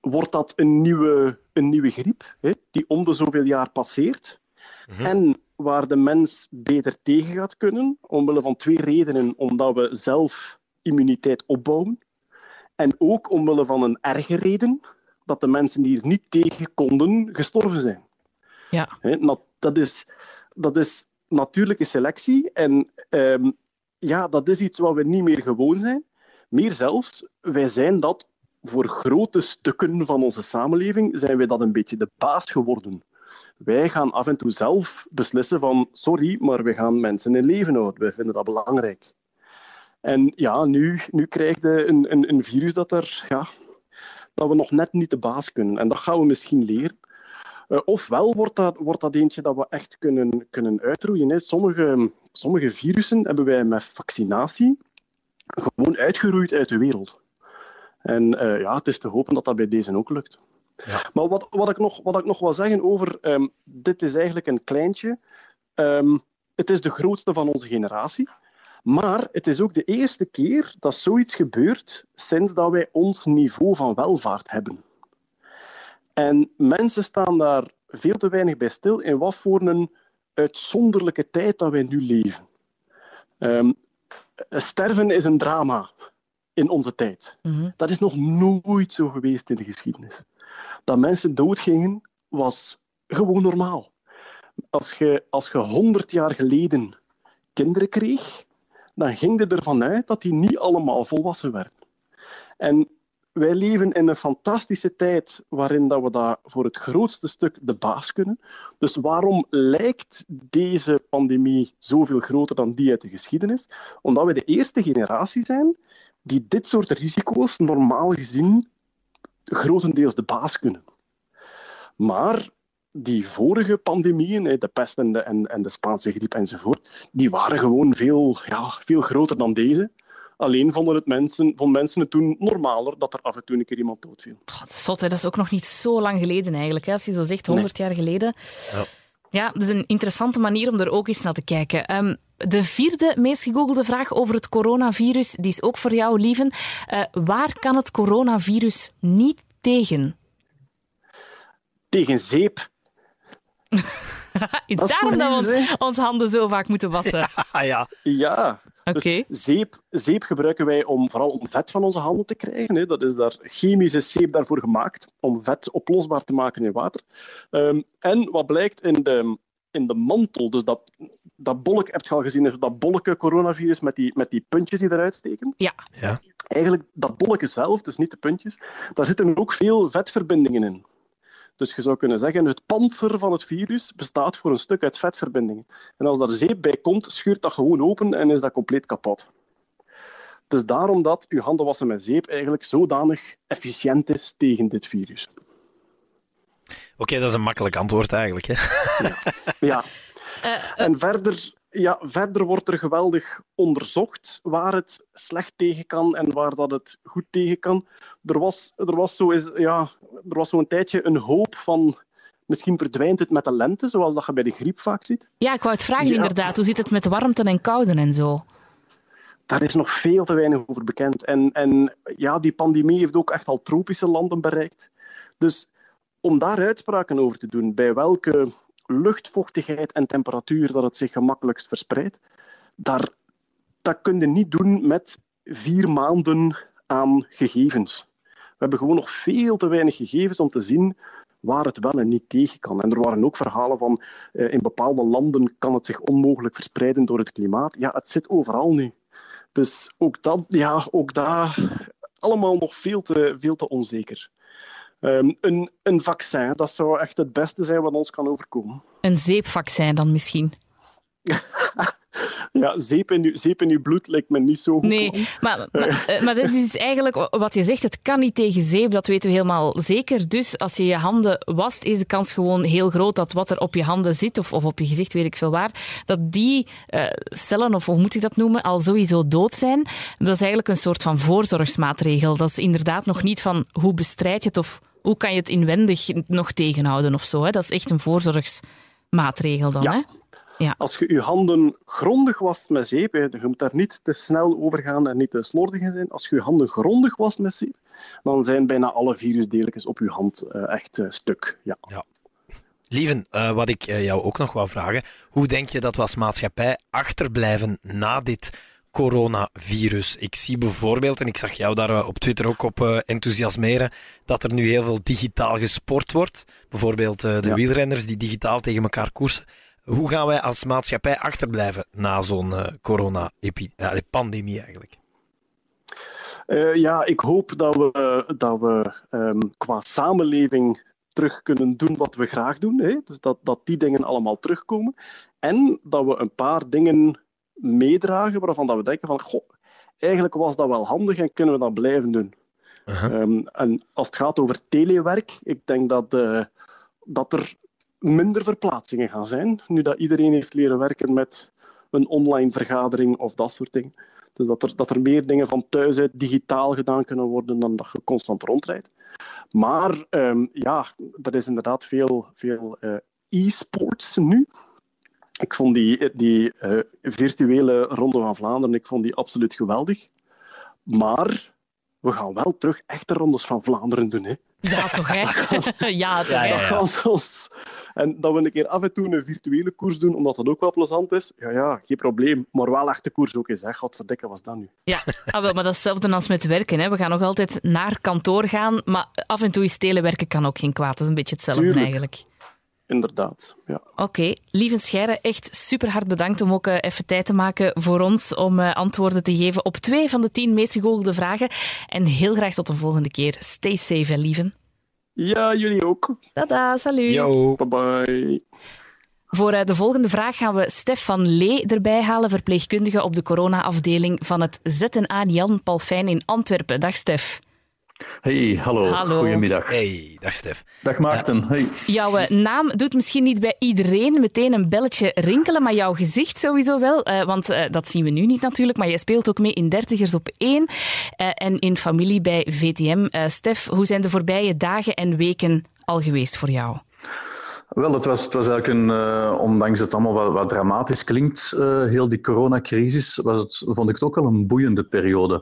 Wordt dat een nieuwe, een nieuwe griep, hè, die om de zoveel jaar passeert? Mhm. En waar de mens beter tegen gaat kunnen, omwille van twee redenen. Omdat we zelf immuniteit opbouwen. En ook omwille van een erge reden, dat de mensen die er niet tegen konden, gestorven zijn. Ja. dat, is, dat is natuurlijke selectie. En um, ja, dat is iets wat we niet meer gewoon zijn. Meer zelfs, wij zijn dat voor grote stukken van onze samenleving, zijn wij dat een beetje de baas geworden. Wij gaan af en toe zelf beslissen van, sorry, maar we gaan mensen in leven houden. Wij vinden dat belangrijk. En ja, nu, nu krijg je een, een, een virus dat, er, ja, dat we nog net niet de baas kunnen. En dat gaan we misschien leren. Uh, ofwel wordt dat, wordt dat eentje dat we echt kunnen, kunnen uitroeien. Hè. Sommige, sommige virussen hebben wij met vaccinatie gewoon uitgeroeid uit de wereld. En uh, ja, het is te hopen dat dat bij deze ook lukt. Ja. Maar wat, wat, ik nog, wat ik nog wil zeggen over... Um, dit is eigenlijk een kleintje. Um, het is de grootste van onze generatie. Maar het is ook de eerste keer dat zoiets gebeurt sinds dat wij ons niveau van welvaart hebben. En mensen staan daar veel te weinig bij stil in wat voor een uitzonderlijke tijd dat wij nu leven. Um, sterven is een drama in onze tijd. Mhm. Dat is nog nooit zo geweest in de geschiedenis. Dat mensen doodgingen was gewoon normaal. Als je, als je 100 jaar geleden kinderen kreeg, dan ging je ervan uit dat die niet allemaal volwassen werden. En wij leven in een fantastische tijd waarin dat we daar voor het grootste stuk de baas kunnen. Dus waarom lijkt deze pandemie zoveel groter dan die uit de geschiedenis? Omdat we de eerste generatie zijn die dit soort risico's normaal gezien grotendeels de baas kunnen. Maar die vorige pandemieën, de pest en de, en, en de Spaanse griep enzovoort, die waren gewoon veel, ja, veel groter dan deze. Alleen vonden, het mensen, vonden mensen het toen normaler dat er af en toe een keer iemand doodviel. God, dat, is zot, hè? dat is ook nog niet zo lang geleden eigenlijk. Hè? Als je zo zegt, 100 jaar geleden. Ja. Ja, dat is een interessante manier om er ook eens naar te kijken. Um, de vierde meest gegoogelde vraag over het coronavirus, die is ook voor jou, Lieven. Uh, waar kan het coronavirus niet tegen? Tegen zeep. is daarom dat we ons, onze handen zo vaak moeten wassen? Ja, ja. ja. Dus zeep, zeep gebruiken wij om, vooral om vet van onze handen te krijgen. Hè. Dat is daar chemische zeep daarvoor gemaakt, om vet oplosbaar te maken in water. Um, en wat blijkt in de, in de mantel, dus dat, dat bolk, heb je al gezien, is dat bolke coronavirus met die, met die puntjes die eruit steken? Ja. ja. Eigenlijk, dat bolke zelf, dus niet de puntjes, daar zitten ook veel vetverbindingen in. Dus je zou kunnen zeggen, het panzer van het virus bestaat voor een stuk uit vetverbindingen. En als daar zeep bij komt, schuurt dat gewoon open en is dat compleet kapot. Dus daarom dat uw handen wassen met zeep eigenlijk zodanig efficiënt is tegen dit virus. Oké, dat is een makkelijk antwoord eigenlijk. Hè? Ja. ja. Uh, uh, en verder ja, verder wordt er geweldig onderzocht waar het slecht tegen kan en waar dat het goed tegen kan. Er was, er was, zo, is, ja, er was zo'n tijdje een hoop van misschien verdwijnt het met de lente, zoals dat je bij de griep vaak ziet. Ja, ik wou het vragen inderdaad. Hoe zit het met warmte en koude en zo? Daar is nog veel te weinig over bekend. En, en ja, die pandemie heeft ook echt al tropische landen bereikt. Dus om daar uitspraken over te doen, bij welke luchtvochtigheid en temperatuur dat het zich gemakkelijkst verspreidt, daar, dat kun je niet doen met vier maanden aan gegevens. We hebben gewoon nog veel te weinig gegevens om te zien waar het wel en niet tegen kan. En er waren ook verhalen van uh, in bepaalde landen kan het zich onmogelijk verspreiden door het klimaat. Ja, het zit overal nu. Dus ook dat, ja, ook daar allemaal nog veel te, veel te onzeker. Um, een, een vaccin, dat zou echt het beste zijn wat ons kan overkomen. Een zeepvaccin dan misschien? Ja, zeep in, uw, zeep in uw bloed lijkt me niet zo goed. Nee, maar, maar, eh, maar dat is dus eigenlijk wat je zegt. Het kan niet tegen zeep, dat weten we helemaal zeker. Dus als je je handen wast, is de kans gewoon heel groot dat wat er op je handen zit, of, of op je gezicht, weet ik veel waar, dat die uh, cellen, of hoe moet ik dat noemen, al sowieso dood zijn. Dat is eigenlijk een soort van voorzorgsmaatregel. Dat is inderdaad nog niet van hoe bestrijd je het of hoe kan je het inwendig nog tegenhouden of zo. Hè? Dat is echt een voorzorgsmaatregel dan. Ja. Hè? Ja. Als je je handen grondig wast met zeep, je moet daar niet te snel over gaan en niet te slordig in zijn. Als je je handen grondig wast met zeep, dan zijn bijna alle virusdeeltjes op je hand uh, echt uh, stuk. Ja. ja. Lieven, uh, wat ik jou ook nog wou vragen, hoe denk je dat we als maatschappij achterblijven na dit coronavirus. Ik zie bijvoorbeeld, en ik zag jou daar op Twitter ook op uh, enthousiasmeren, dat er nu heel veel digitaal gesport wordt. Bijvoorbeeld uh, de ja. wielrenners die digitaal tegen elkaar koersen. Hoe gaan wij als maatschappij achterblijven na zo'n corona-pandemie eigenlijk? Uh, ja, ik hoop dat we, dat we um, qua samenleving terug kunnen doen wat we graag doen. Hè? Dus dat, dat die dingen allemaal terugkomen. En dat we een paar dingen meedragen waarvan dat we denken van, goh, eigenlijk was dat wel handig en kunnen we dat blijven doen. Uh -huh. um, en als het gaat over telewerk, ik denk dat, uh, dat er minder verplaatsingen gaan zijn, nu dat iedereen heeft leren werken met een online vergadering of dat soort dingen. Dus dat er, dat er meer dingen van thuis uit digitaal gedaan kunnen worden dan dat je constant rondrijdt. Maar um, ja, er is inderdaad veel, veel uh, e-sports nu. Ik vond die, die uh, virtuele Ronde van Vlaanderen ik vond die absoluut geweldig. Maar we gaan wel terug echte rondes van Vlaanderen doen. Hè. Ja, toch, hè? ja, toch, Dat gaan zelfs. En dat we een keer af en toe een virtuele koers doen, omdat dat ook wel plezant is. Ja, ja, geen probleem. Maar wel echte koers ook eens, hè. Godverdikke, was dat nu? Ja, ah, wel, maar dat is hetzelfde als met werken. Hè. We gaan nog altijd naar kantoor gaan, maar af en toe is telewerken kan ook geen kwaad. Dat is een beetje hetzelfde Tuurlijk. eigenlijk. Inderdaad, ja. Oké, okay. lieve Scheire, echt super hard bedankt om ook uh, even tijd te maken voor ons om uh, antwoorden te geven op twee van de tien meest gegoogelde vragen. En heel graag tot de volgende keer. Stay safe, hè, lieven. Ja, jullie ook. Tada, salut. Yo. Bye bye. Voor uh, de volgende vraag gaan we Stef van Lee erbij halen, verpleegkundige op de corona-afdeling van het ZNA Jan Palfijn in Antwerpen. Dag Stef. Hey, hallo. hallo. Goedemiddag. Hey, dag Stef. Dag Maarten. Hey. Jouw uh, naam doet misschien niet bij iedereen meteen een belletje rinkelen, maar jouw gezicht sowieso wel. Uh, want dat zien we nu niet natuurlijk, maar jij speelt ook mee in Dertigers op 1 en in familie bij VTM. Stef, hoe zijn de voorbije dagen en weken al geweest voor jou? Wel, het was, het was eigenlijk een, uh, ondanks het allemaal wat, wat dramatisch klinkt, uh, heel die coronacrisis, was het, vond ik het ook wel een boeiende periode.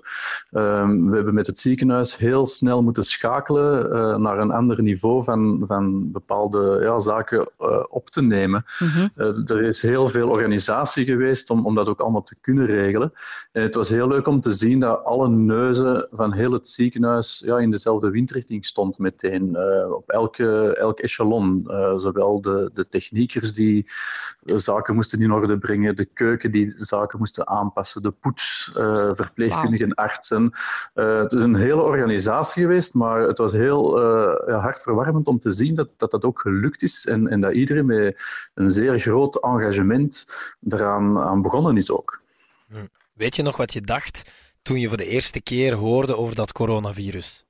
Uh, we hebben met het ziekenhuis heel snel moeten schakelen uh, naar een ander niveau van, van bepaalde ja, zaken op te nemen. Mm-hmm. er is heel veel organisatie geweest om, om dat ook allemaal te kunnen regelen. En het was heel leuk om te zien dat alle neuzen van heel het ziekenhuis ja, in dezelfde windrichting stond meteen, op elke, elk echelon zowel de, de techniekers die zaken moesten in orde brengen, de keuken die zaken moesten aanpassen, de poets, uh, verpleegkundigen, wow. artsen. Uh, het is een hele organisatie geweest, maar het was heel uh, ja, hartverwarmend om te zien dat, dat dat ook gelukt is en, en dat iedereen met een zeer groot engagement eraan aan begonnen is ook. Weet je nog wat je dacht toen je voor de eerste keer hoorde over dat coronavirus?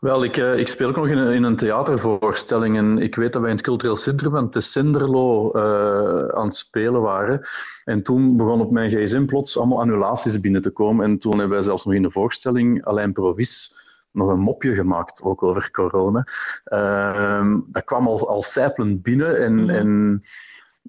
Wel, ik, uh, ik speel ook nog in een, in een, theatervoorstelling en ik weet dat wij in het cultureel centrum van Tessenderlo uh, aan het spelen waren. En toen begon op mijn gsm plots allemaal annulaties binnen te komen. En toen hebben wij zelfs nog in de voorstelling Alain Provis nog een mopje gemaakt, ook over corona. Uh, dat kwam al, al binnen en... En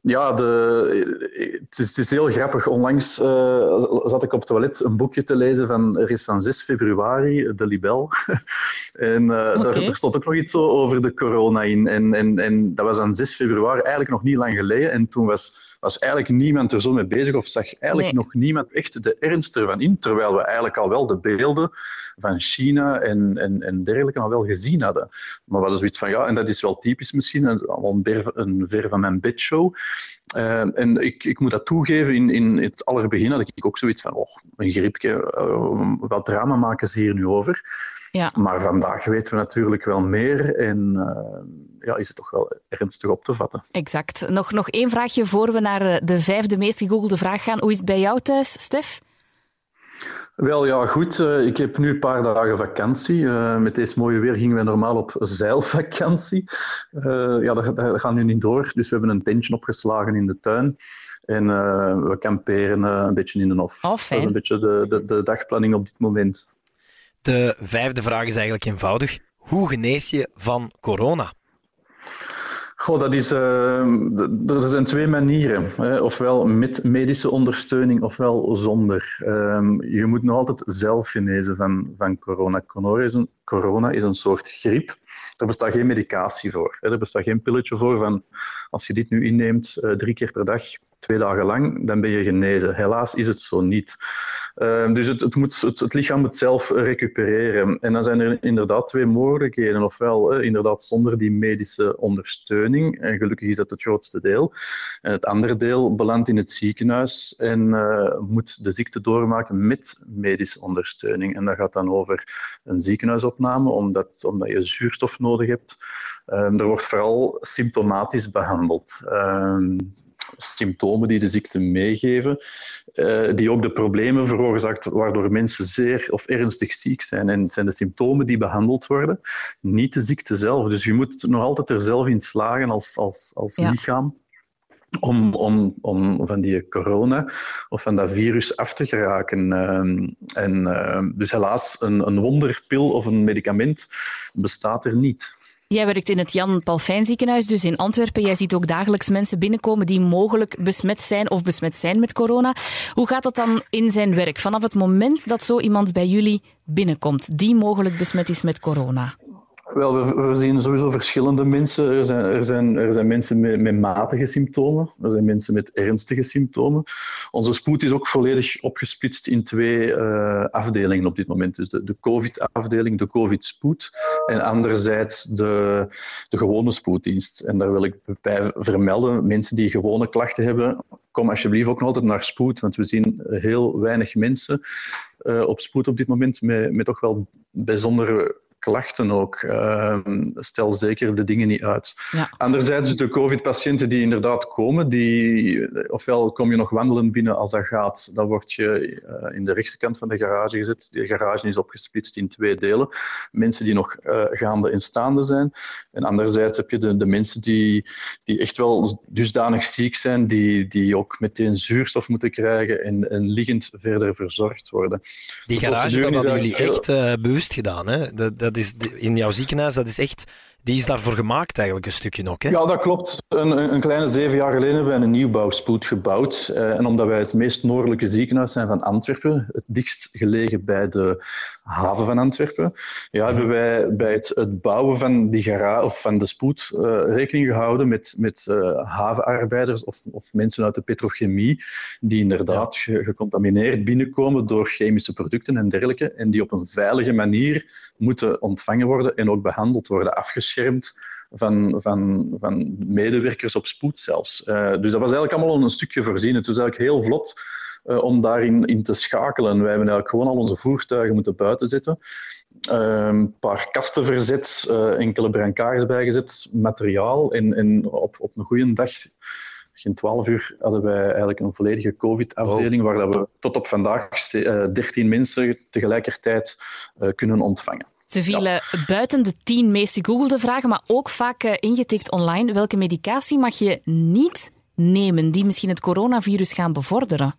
ja, de, het, is, het, is, heel grappig. Onlangs uh, zat ik op het toilet een boekje te lezen van, er is van 6 februari, de Libel. en uh, okay. daar, stond ook nog iets over de corona in. En, en, en dat was aan 6 februari, eigenlijk nog niet lang geleden. En toen was was eigenlijk niemand er zo mee bezig of zag eigenlijk nee. nog niemand echt de ernst ervan in, terwijl we eigenlijk al wel de beelden van China en, en, en dergelijke al wel gezien hadden. Maar we hadden zoiets van, ja, en dat is wel typisch misschien, al een ver, een ver van mijn bedshow, Uh, en ik, ik moet dat toegeven, in, in het allerbegin had ik ook zoiets van, oh, een griepje, uh, wat drama maken ze hier nu over? Ja. Maar vandaag weten we natuurlijk wel meer en uh, ja, is het toch wel ernstig op te vatten. Exact. Nog, nog één vraagje voor we naar de vijfde meest gegoogelde vraag gaan. Hoe is het bij jou thuis, Stef? Wel ja, goed. Uh, ik heb nu een paar dagen vakantie. Uh, met deze mooie weer gingen wij normaal op zeilvakantie. Uh, ja, dat, dat gaat nu niet door. Dus we hebben een tentje opgeslagen in de tuin. En we kamperen een beetje in de hof. Oh, dat is een beetje de, de, de dagplanning op dit moment. De vijfde vraag is eigenlijk eenvoudig. Hoe genees je van corona? Goh, dat is, uh, er zijn twee manieren. Hè. Ofwel met medische ondersteuning, ofwel zonder. Um, je moet nog altijd zelf genezen van, van corona. Corona is, een, corona is een soort griep. Er bestaat geen medicatie voor. Hè. Er bestaat geen pilletje voor van als je dit nu inneemt uh, drie keer per dag, twee dagen lang, dan ben je genezen. Helaas is het zo niet. Uh, dus het, het, moet, het, lichaam moet zelf recupereren. En dan zijn er inderdaad twee mogelijkheden. Ofwel uh, inderdaad zonder die medische ondersteuning. En gelukkig is dat het grootste deel. En het andere deel belandt in het ziekenhuis en uh, moet de ziekte doormaken met medische ondersteuning. En dat gaat dan over een ziekenhuisopname, omdat, omdat je zuurstof nodig hebt. Ehm, er wordt vooral symptomatisch behandeld. Ehm, symptomen die de ziekte meegeven, uh, die ook de problemen veroorzaakt waardoor mensen zeer of ernstig ziek zijn. En het zijn de symptomen die behandeld worden, niet de ziekte zelf. Dus je moet nog altijd er zelf in slagen als, als, als ja. lichaam om, om, om van die corona of van dat virus af te geraken. Um, en, uh, dus helaas, een, een wonderpil of een medicament bestaat er niet. Jij werkt in het Jan Palfijn ziekenhuis, dus in Antwerpen. Jij ziet ook dagelijks mensen binnenkomen die mogelijk besmet zijn of besmet zijn met corona. Hoe gaat dat dan in zijn werk? Vanaf het moment dat zo iemand bij jullie binnenkomt, die mogelijk besmet is met corona? Wel, we, zien sowieso verschillende mensen. Er zijn, er zijn, er zijn mensen met, met, matige symptomen, er zijn mensen met ernstige symptomen. Onze spoed is ook volledig opgesplitst in twee uh, afdelingen op dit moment. Dus de, de COVID-afdeling, de COVID-spoed, en anderzijds de, de gewone spoeddienst. En daar wil ik bij vermelden, mensen die gewone klachten hebben, kom alsjeblieft ook nog altijd naar spoed, want we zien heel weinig mensen uh, op spoed op dit moment met, met toch wel bijzondere klachten ook. Uh, stel zeker de dingen niet uit. Ja. Anderzijds, de COVID-patiënten die inderdaad komen, die, ofwel kom je nog wandelen binnen als dat gaat, dan word je uh, in de rechtse kant van de garage gezet. De garage is opgesplitst in twee delen. Mensen die nog uh, gaande en staande zijn. En anderzijds heb je de, de mensen die, die echt wel dusdanig ziek zijn, die, die ook meteen zuurstof moeten krijgen en, en liggend verder verzorgd worden. Die garage, dat hadden jullie echt uh, bewust gedaan, hè? Dat, dat is in jouw ziekenhuis, dat is echt, die is daarvoor gemaakt eigenlijk een stukje ook. Hè? Ja, dat klopt. Een, een kleine zeven jaar geleden hebben wij een nieuwbouwspoed gebouwd. Uh, en omdat wij het meest noordelijke ziekenhuis zijn van Antwerpen, het dichtst gelegen bij de haven van Antwerpen, ja, hebben wij bij het, het bouwen van, die gara of van de spoed uh, rekening gehouden met, met uh, havenarbeiders of, of, mensen uit de petrochemie, die inderdaad ja. gecontamineerd binnenkomen door chemische producten en dergelijke, en die op een veilige manier moeten ontvangen worden en ook behandeld worden, van, van, van medewerkers op spoed zelfs. Uh, dus dat was eigenlijk allemaal een stukje voorzien. Het was eigenlijk heel vlot uh, om daarin in te schakelen. Wij hebben eigenlijk gewoon al onze voertuigen moeten buiten zetten. Uh, een paar kasten verzet, uh, enkele brancards bijgezet, materiaal. En, en op, op een goede dag geen 12 uur hadden wij eigenlijk een volledige COVID-afdeling, wow. waar we tot op vandaag 13 mensen tegelijkertijd kunnen ontvangen. Ze vielen ja. buiten de 10 meest gegoogelde vragen, maar ook vaak uh, ingetikt online. Welke medicatie mag je niet nemen die misschien het coronavirus gaan bevorderen?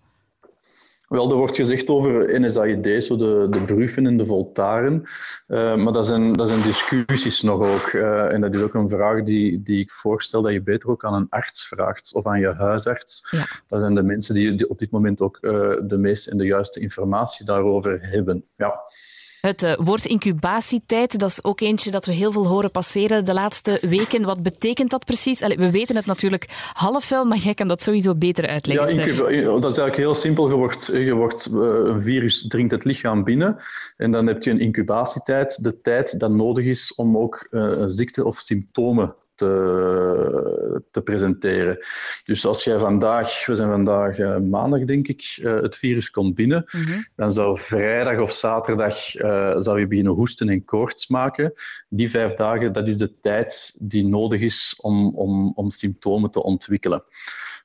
Wel, er wordt gezegd over NSAID, zo de, de Brufen en de Voltaren. Uh, maar dat zijn, dat zijn discussies nog ook. Uh, en dat is ook een vraag die, die ik voorstel dat je beter ook aan een arts vraagt of aan je huisarts. Ja. Dat zijn de mensen die, die op dit moment ook uh, de meeste en de juiste informatie daarover hebben. Ja. Het uh, woord incubatietijd, dat is ook eentje dat we heel veel horen passeren de laatste weken. Wat betekent dat precies? Allee, we weten het natuurlijk half wel, maar jij kan dat sowieso beter uitleggen, ja, dat is eigenlijk heel simpel. Je wordt, je wordt, uh, een virus dringt het lichaam binnen en dan heb je een incubatietijd, de tijd dat nodig is om ook uh, een ziekte of symptomen te, te presenteren. Dus als jij vandaag, we zijn vandaag uh, maandag denk ik, uh, het virus komt binnen, Mhm. dan zou vrijdag of zaterdag uh, zou je beginnen hoesten en koorts maken. Die vijf dagen, dat is de tijd die nodig is om, om, om symptomen te ontwikkelen.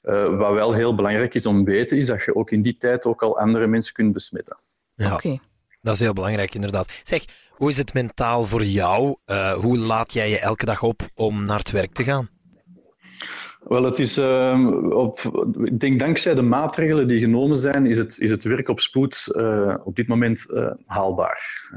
Uh, wat wel heel belangrijk is om te weten, is dat je ook in die tijd ook al andere mensen kunt besmetten. Ja, Oké. dat is heel belangrijk inderdaad. Zeg, hoe is het mentaal voor jou? Uh, hoe laat jij je elke dag op om naar het werk te gaan? Wel, het is, uh, op, ik denk dankzij de maatregelen die genomen zijn, is het, is het werk op spoed uh, op dit moment uh, haalbaar.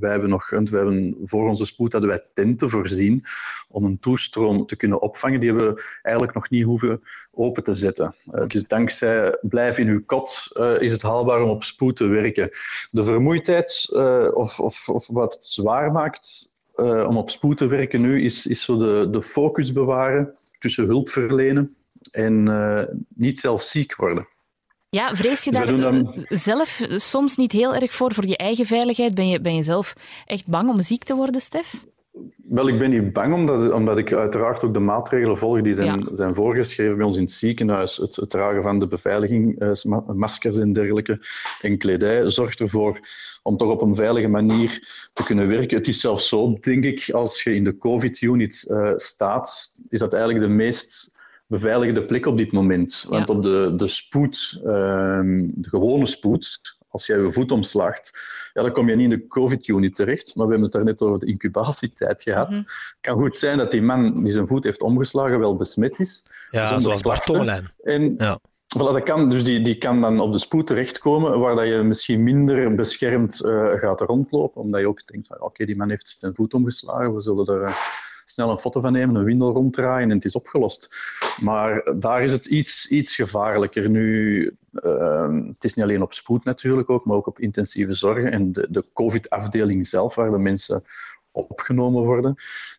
wij hebben nog, wij hebben voor onze spoed hadden wij tenten voorzien om een toestroom te kunnen opvangen. Die hebben we eigenlijk nog niet hoeven open te zetten. dus dankzij blijf in uw kot is het haalbaar om op spoed te werken. De vermoeidheid of, of, of wat het zwaar maakt om op spoed te werken nu, is, is zo de, de focus bewaren tussen hulp verlenen en uh, niet zelf ziek worden. Ja, vrees je daar dan- zelf soms niet heel erg voor, voor je eigen veiligheid? Ben je, ben je zelf echt bang om ziek te worden, Stef? Wel, ik ben niet bang, omdat, omdat ik uiteraard ook de maatregelen volg die zijn, Ja. zijn voorgeschreven bij ons in het ziekenhuis. Het, het dragen van de beveiliging, eh, ma- maskers en dergelijke, en kledij, zorgt ervoor om toch op een veilige manier te kunnen werken. Het is zelfs zo, denk ik, als je in de COVID-unit eh, staat, is dat eigenlijk de meest beveiligde plek op dit moment. Want Ja. op de, de spoed, ehm, de gewone spoed, als jij je voet omslaagt, ja, dan kom je niet in de COVID-unit terecht. Maar we hebben het daar net over de incubatietijd gehad. Mhm. Het kan goed zijn dat die man die zijn voet heeft omgeslagen wel besmet is. Ja, Zonder zoals Bart klachten. Tommelijn. En Ja. Voilà, dat kan, dus die, die kan dan op de spoed terechtkomen, waar dat je misschien minder beschermd eh, gaat rondlopen, omdat je ook denkt, van, oké, die man heeft zijn voet omgeslagen, we zullen er eh, snel een foto van nemen, een windel ronddraaien en het is opgelost. Maar daar is het iets, iets gevaarlijker. Nu, eh, het is niet alleen op spoed natuurlijk ook, maar ook op intensieve zorg en de, de COVID-afdeling zelf, waar de mensen opgenomen worden.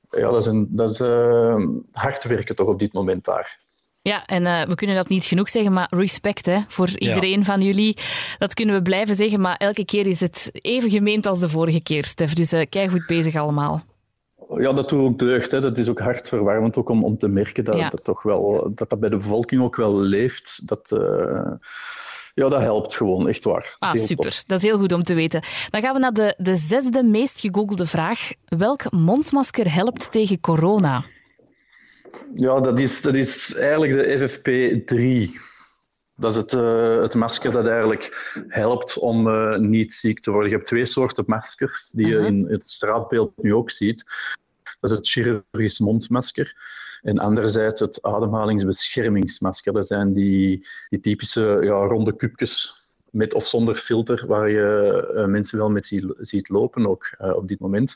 Ja, dat is, een, dat is eh, hard werken toch op dit moment daar. Ja, en eh, we kunnen dat niet genoeg zeggen, maar respect hè, voor iedereen van jullie. Dat kunnen we blijven zeggen, maar elke keer is het even gemeend als de vorige keer, Stef. Dus uh, kei goed bezig allemaal. Ja, dat doet ook deugd. Hè. Dat is ook hartverwarmend ook om, om te merken dat, Ja. dat, toch wel, dat dat bij de bevolking ook wel leeft. Dat, eh, ja, dat helpt gewoon, echt waar. Ah, super. tof. Dat is heel goed om te weten. Dan gaan we naar de, de zesde meest gegoogelde vraag. Welk mondmasker helpt tegen corona? Ja, dat is, dat is eigenlijk de FFP3. Dat is het, eh, het masker dat eigenlijk helpt om eh, niet ziek te worden. Je hebt twee soorten maskers die je Mhm. in het straatbeeld nu ook ziet. Dat het chirurgisch mondmasker. En anderzijds het ademhalingsbeschermingsmasker. Dat zijn die, die typische ja, ronde kubjes met of zonder filter, waar je eh, mensen wel met zie- ziet lopen ook eh, op dit moment.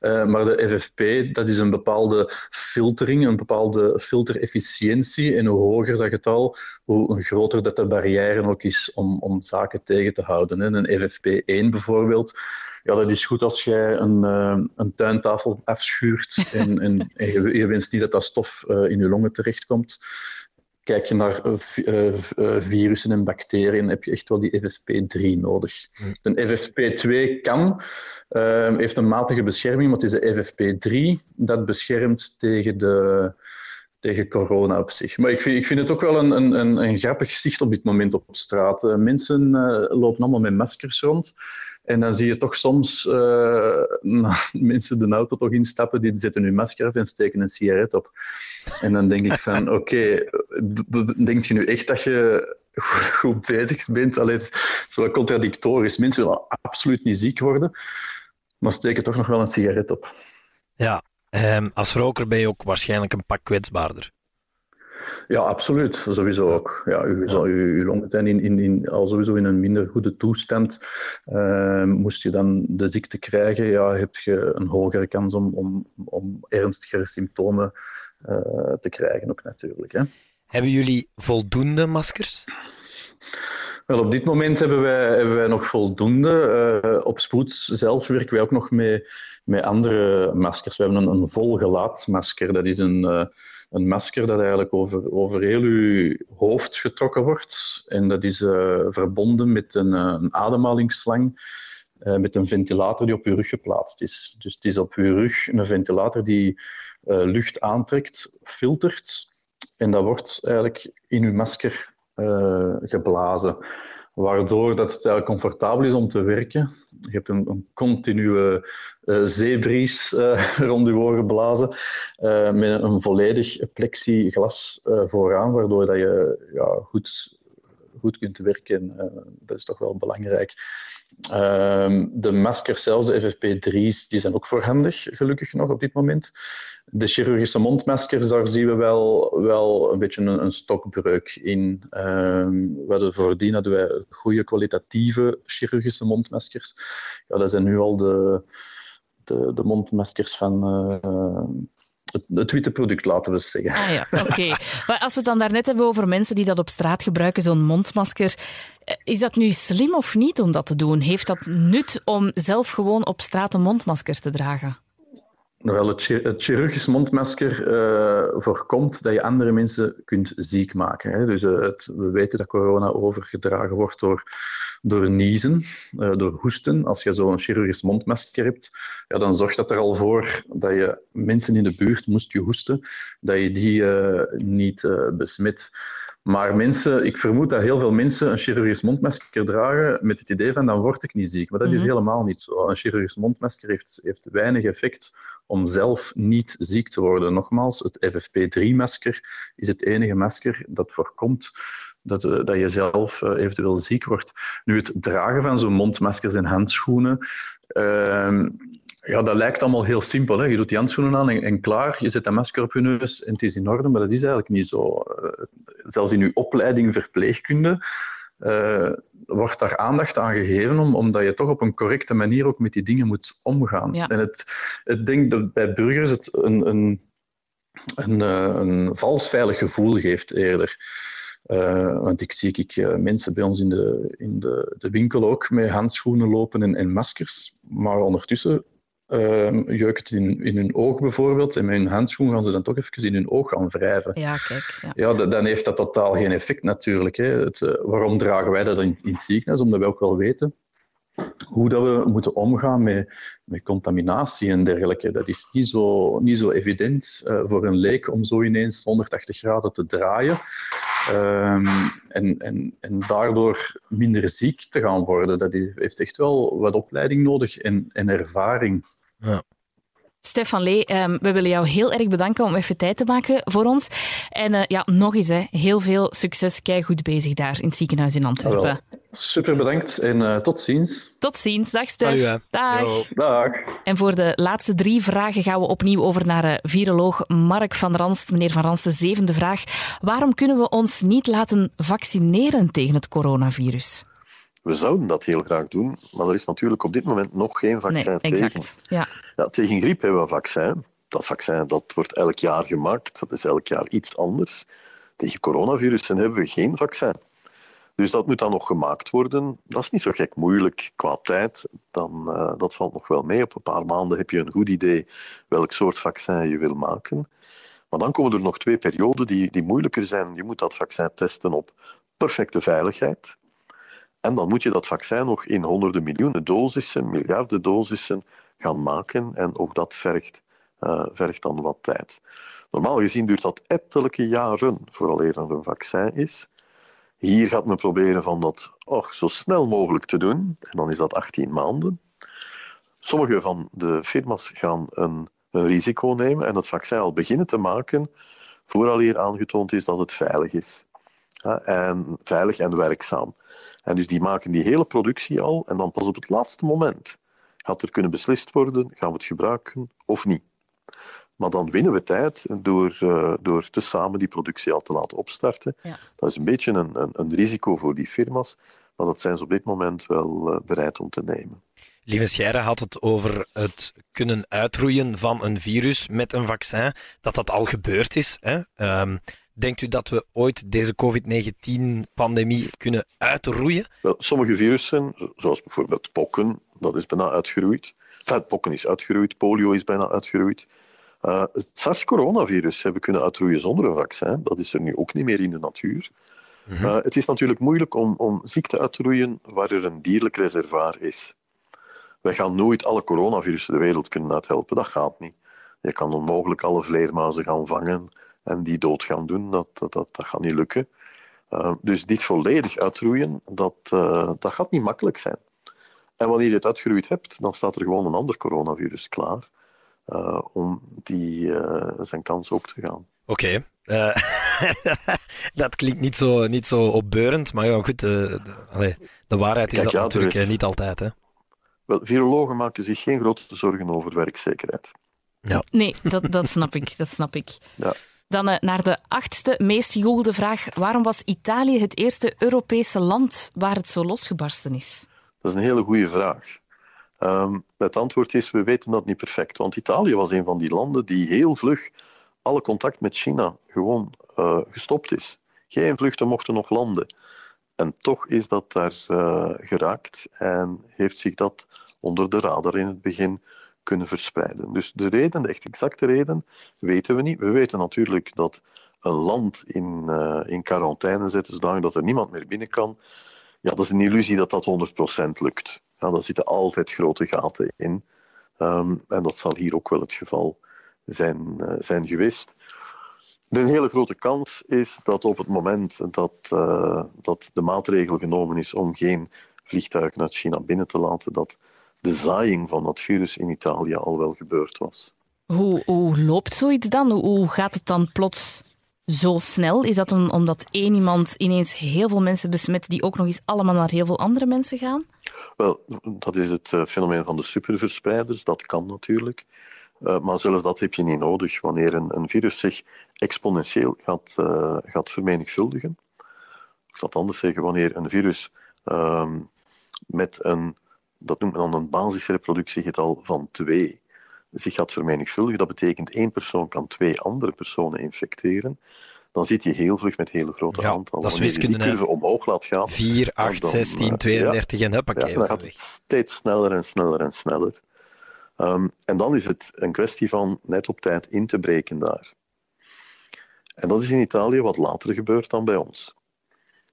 Eh, maar de FFP, dat is een bepaalde filtering, een bepaalde filterefficiëntie. En hoe hoger dat getal, hoe groter dat de barrière ook is om, om zaken tegen te houden. Een FFP1 bijvoorbeeld, ja, dat is goed als jij een, eh, een tuintafel afschuurt en, en, je, wenst niet dat dat stof in je longen terechtkomt. Kijk je naar eh, eh, eh, virussen en bacteriën, heb je echt wel die FFP3 nodig. Een FFP2 kan, eh, heeft een matige bescherming, maar het is de FFP3 dat beschermt tegen de, tegen corona op zich. Maar ik vind, ik vind het ook wel een, een, een, een grappig zicht op dit moment op straat. Mensen lopen allemaal met maskers rond. En dan zie je toch soms eh, mensen de auto toch instappen, die zetten hun masker af en steken een sigaret op. En dan denk ik van, oké, b- denk je nu echt dat je goed, goed bezig bent? Allee, het is wel contradictorisch. Mensen willen absoluut niet ziek worden, maar steken toch nog wel een sigaret op. Ja, ehm, als roker ben je ook waarschijnlijk een pak kwetsbaarder. Ja, absoluut. Sowieso ook. Ja, u, zal- uw, uw longen zijn in, in, in, al sowieso in een minder goede toestand. Ehm, moest je dan de ziekte krijgen, ja, heb je een hogere kans om, om, om ernstigere symptomen eh, te krijgen ook natuurlijk. Hè. Hebben jullie voldoende maskers? Wel, op dit moment hebben wij, hebben wij nog voldoende. Eh, op spoed zelf werken wij ook nog met, met andere maskers. We hebben een, een vol gelaatsmasker. Dat is een, eh, een masker dat eigenlijk over, over heel uw hoofd getrokken wordt. En dat is eh, verbonden met een, eh, een ademhalingsslang. met een ventilator die op je rug geplaatst is. Dus het is op je rug een ventilator die lucht aantrekt, filtert en dat wordt eigenlijk in je masker geblazen waardoor dat het eigenlijk comfortabel is om te werken. Je hebt een, een continue uh, zeebries uh, rond je oren geblazen, uh, met een volledig plexiglas vooraan, waardoor dat je ja, goed, goed kunt werken. dat is toch wel belangrijk. Ehm, de maskers zelfs, de FFP3's, die zijn ook voorhandig, gelukkig nog op dit moment. De chirurgische mondmaskers, daar zien we wel, wel een beetje een, een stokbreuk in. Um, we hadden voordien hadden wij goede kwalitatieve chirurgische mondmaskers. Ja, dat zijn nu al de, de, de mondmaskers van, uh, het, het, witte product, laten we zeggen. Ah ja, oké. Maar als we het dan daarnet hebben over mensen die dat op straat gebruiken, zo'n mondmasker, eh, is dat nu slim of niet om dat te doen? Heeft dat nut om zelf gewoon op straat een mondmasker te dragen? Wel, het, chirurgisch mondmasker uh, voorkomt dat je andere mensen kunt ziek maken. Hè. Dus uh, het, we weten dat corona overgedragen wordt door, door niezen, uh, door hoesten. Als je zo'n chirurgisch mondmasker hebt, ja, dan zorgt dat er al voor dat je mensen in de buurt, moest je hoesten, dat je die niet besmet. Maar mensen, ik vermoed dat heel veel mensen een chirurgisch mondmasker dragen met het idee van dan word ik niet ziek. Maar dat is mhm. helemaal niet zo. Een chirurgisch mondmasker heeft, heeft weinig effect om zelf niet ziek te worden. Nogmaals, het FFP3-masker is het enige masker dat voorkomt dat, eh, dat je zelf uh, eventueel ziek wordt. Nu, het dragen van zo'n mondmaskers en handschoenen, uh, ja, dat lijkt allemaal heel simpel. Hè? Je doet die handschoenen aan en, en, klaar, je zet een masker op je neus en het is in orde, maar dat is eigenlijk niet zo. Uh, zelfs in uw opleiding verpleegkunde uh, wordt daar aandacht aan gegeven, om, omdat je toch op een correcte manier ook met die dingen moet omgaan. En het, ik denk dat bij burgers het een, een, een, een vals veilig gevoel geeft eerder. Uh, want ik zie ik, uh, mensen bij ons in, de, in de, de winkel ook met handschoenen lopen en, en maskers. Maar ondertussen uh, jeuk het in, in hun oog bijvoorbeeld. En met hun handschoen gaan ze dan toch even in hun oog gaan wrijven. Ja, kijk. Ja, ja dan heeft dat totaal geen effect natuurlijk. Hè. Het, uh, waarom dragen wij dat in, in het ziekenhuis? Omdat we ook wel weten hoe dat we moeten omgaan met, met contaminatie en dergelijke. Dat is niet zo, niet zo evident uh, voor een leek om zo ineens 180 graden te draaien. Um, en, en, en daardoor minder ziek te gaan worden. Dat heeft echt wel wat opleiding nodig en, en ervaring. Ja. Stefan Lee, um, we willen jou heel erg bedanken om even tijd te maken voor ons. En uh, ja, nog eens, hè, heel veel succes. Kijk goed bezig daar in het ziekenhuis in Antwerpen. Super bedankt en uh, tot ziens. Tot ziens. Dag Stef. Dag. Dag. En voor de laatste drie vragen gaan we opnieuw over naar uh, viroloog Mark van Ranst. Meneer van Ranst, de zevende vraag. Waarom kunnen we ons niet laten vaccineren tegen het coronavirus? We zouden dat heel graag doen, maar er is natuurlijk op dit moment nog geen vaccin nee, tegen. Ja. Ja, tegen griep hebben we een vaccin. Dat vaccin dat wordt elk jaar gemaakt. Dat is elk jaar iets anders. Tegen coronavirussen hebben we geen vaccin. Dus dat moet dan nog gemaakt worden. Dat is niet zo gek moeilijk qua tijd. Dan, uh, dat valt nog wel mee. Op een paar maanden heb je een goed idee welk soort vaccin je wil maken. Maar dan komen er nog twee perioden die, die moeilijker zijn. Je moet dat vaccin testen op perfecte veiligheid. En dan moet je dat vaccin nog in honderden miljoenen dosissen, miljarden dosissen gaan maken. En ook dat vergt, uh, vergt dan wat tijd. Normaal gezien duurt dat ettelijke jaren vooraleer er een vaccin is. Hier gaat men proberen van dat oh, zo snel mogelijk te doen. En dan is dat 18 maanden. Sommige van de firma's gaan een, risico nemen en het vaccin al beginnen te maken vooraleer aangetoond is dat het veilig is. En veilig en werkzaam. En dus die maken die hele productie al en dan pas op het laatste moment gaat er kunnen beslist worden, gaan we het gebruiken of niet. Maar dan winnen we tijd door, uh, door te samen die productie al te laten opstarten. Ja. Dat is een beetje een, een, een, risico voor die firma's, maar dat zijn ze op dit moment wel uh, bereid om te nemen. Lieve Scheire had het over het kunnen uitroeien van een virus met een vaccin, dat dat al gebeurd is. Hè? Um, Denkt u dat we ooit deze COVID-19-pandemie kunnen uitroeien? Wel, sommige virussen, zoals bijvoorbeeld pokken, dat is bijna uitgeroeid. Enfin, pokken is uitgeroeid, polio is bijna uitgeroeid. Uh, het SARS-coronavirus hebben we kunnen uitroeien zonder een vaccin. Dat is er nu ook niet meer in de natuur. Mm -hmm. uh, het is natuurlijk moeilijk om, om ziekte uit te roeien waar er een dierlijk reservoir is. wij gaan nooit alle coronavirussen de wereld kunnen uithelpen. Dat gaat niet. Je kan onmogelijk alle vleermuizen gaan vangen en die dood gaan doen. Dat, dat, dat, dat gaat niet lukken. Uh, dus dit volledig uitroeien, dat, uh, dat gaat niet makkelijk zijn. En wanneer je het uitgeroeid hebt, dan staat er gewoon een ander coronavirus klaar uh, om die, zijn kans ook te gaan. Oké. Okay. dat klinkt niet zo, niet zo opbeurend, maar ja, goed, de, de, de waarheid is Kijk, dat ja, natuurlijk is... niet altijd. Hè? Wel, virologen maken zich geen grote zorgen over werkzekerheid. Ja. Nee, dat, dat snap ik. Dat snap ik. Ja. Dan uh, naar de achtste meest gegoogelde vraag. Waarom was Italië het eerste Europese land waar het zo losgebarsten is? Dat is een hele goede vraag. Um, het antwoord is, we weten dat niet perfect. Want Italië was een van die landen die heel vlug alle contact met China gewoon uh, gestopt is. Geen vluchten mochten nog landen. En toch is dat daar uh, geraakt en heeft zich dat onder de radar in het begin kunnen verspreiden. Dus de reden, de echt exacte reden, weten we niet. We weten natuurlijk dat een land in, uh, in quarantaine zetten zodat dat er niemand meer binnen kan. Ja, dat is een illusie dat dat 100% lukt. Ja, daar zitten altijd grote gaten in. Um, en dat zal hier ook wel het geval zijn, uh, zijn geweest. De hele grote kans is dat op het moment dat, uh, dat de maatregel genomen is om geen vliegtuigen uit China binnen te laten, dat de zaaiing van dat virus in Italië al wel gebeurd was. Hoe, hoe loopt zoiets dan? Hoe gaat het dan plots zo snel? Is dat omdat één iemand ineens heel veel mensen besmet die ook nog eens allemaal naar heel veel andere mensen gaan? Wel, dat is het eh, fenomeen van de superverspreiders. Dat kan natuurlijk. Uh, maar zelfs dat heb je niet nodig wanneer een, een virus zich exponentieel gaat, uh, gaat vermenigvuldigen. Ik zal anders zeggen, wanneer een virus uh, met een dat noemt men dan een basisreproductiegetal van 2, zich gaat vermenigvuldigen. Dat betekent één persoon kan twee andere personen infecteren. Dan zit je heel vlug met hele grote ja, aantallen. Dat is wiskunde, Wanneer je die curve omhoog laat gaan. 4, 8, dan, 16, 32 ja, en huppakee. Ja, dan gaat het steeds sneller en sneller en sneller. Um, en dan is het een kwestie van net op tijd in te breken daar. En dat is in Italië wat later gebeurt dan bij ons.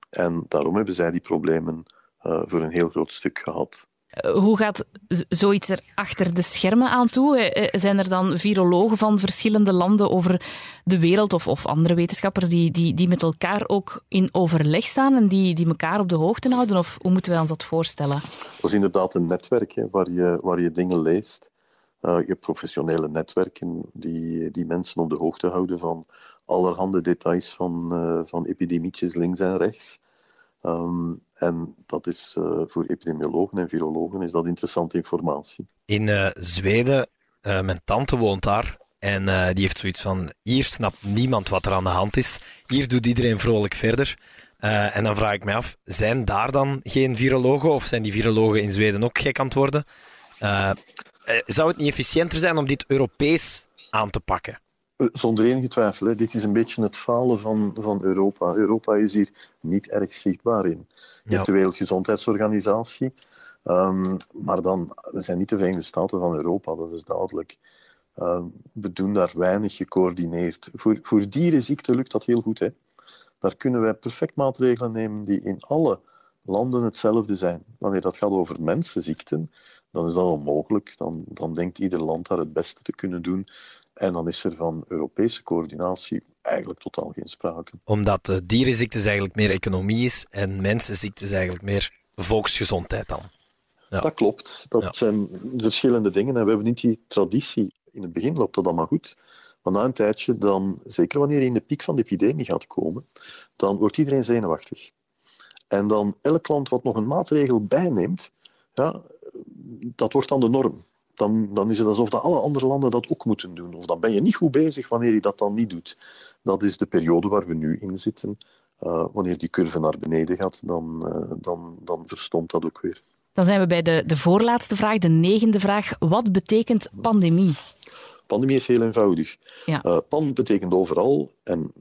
En daarom hebben zij die problemen uh, voor een heel groot stuk gehad. Eh, hoe gaat zoiets er achter de schermen aan toe? Eh, eh, zijn er dan virologen van verschillende landen over de wereld of, of andere wetenschappers die, die, die met elkaar ook in overleg staan en die, die elkaar op de hoogte houden? Of hoe moeten wij ons dat voorstellen? Dat is inderdaad een netwerk hè, waar, je, waar je dingen leest. Uh, je hebt professionele netwerken die, die mensen op de hoogte houden van allerhande details van, uh, van epidemietjes links en rechts. Um, en dat is uh, voor epidemiologen en virologen is dat interessante informatie. In uh, Zweden, uh, mijn tante woont daar. En die heeft zoiets van: hier snapt niemand wat er aan de hand is. Hier doet iedereen vrolijk verder. en dan vraag ik me af: zijn daar dan geen virologen? Of zijn die virologen in Zweden ook gek aan het worden? zou het niet efficiënter zijn om dit Europees aan te pakken? Zonder enige twijfel. Hè. Dit is een beetje het falen van, van Europa. Europa is hier niet erg zichtbaar in. Je hebt de Wereldgezondheidsorganisatie. Um, maar dan, we zijn niet de Verenigde Staten van Europa, dat is duidelijk. Um, we doen daar weinig gecoördineerd. Voor, voor dierenziekten lukt dat heel goed. Hè. Daar kunnen wij perfect maatregelen nemen die in alle landen hetzelfde zijn. Wanneer dat gaat over mensenziekten, dan is dat onmogelijk. Dan, dan denkt ieder land daar het beste te kunnen doen. En dan is er van Europese coördinatie eigenlijk totaal geen sprake. Omdat uh, dierenziektes eigenlijk meer economie is en mensenziektes eigenlijk meer volksgezondheid dan. Ja. Dat klopt. Dat zijn verschillende dingen. En we hebben niet die traditie. In het begin loopt dat allemaal goed. Maar na een tijdje, dan, zeker wanneer je in de piek van de epidemie gaat komen, dan wordt iedereen zenuwachtig. En dan elk land wat nog een maatregel bijneemt, ja, dat wordt dan de norm dan, dan is het alsof dat alle andere landen dat ook moeten doen. Of dan ben je niet goed bezig wanneer je dat dan niet doet. Dat is de periode waar we nu in zitten. Uh, wanneer die curve naar beneden gaat, dan, uh, dan, dan verstomt dat ook weer. Dan zijn we bij de, de voorlaatste vraag, de negende vraag. Wat betekent pandemie? Pandemie is heel eenvoudig. Ja. Uh, pan betekent overal en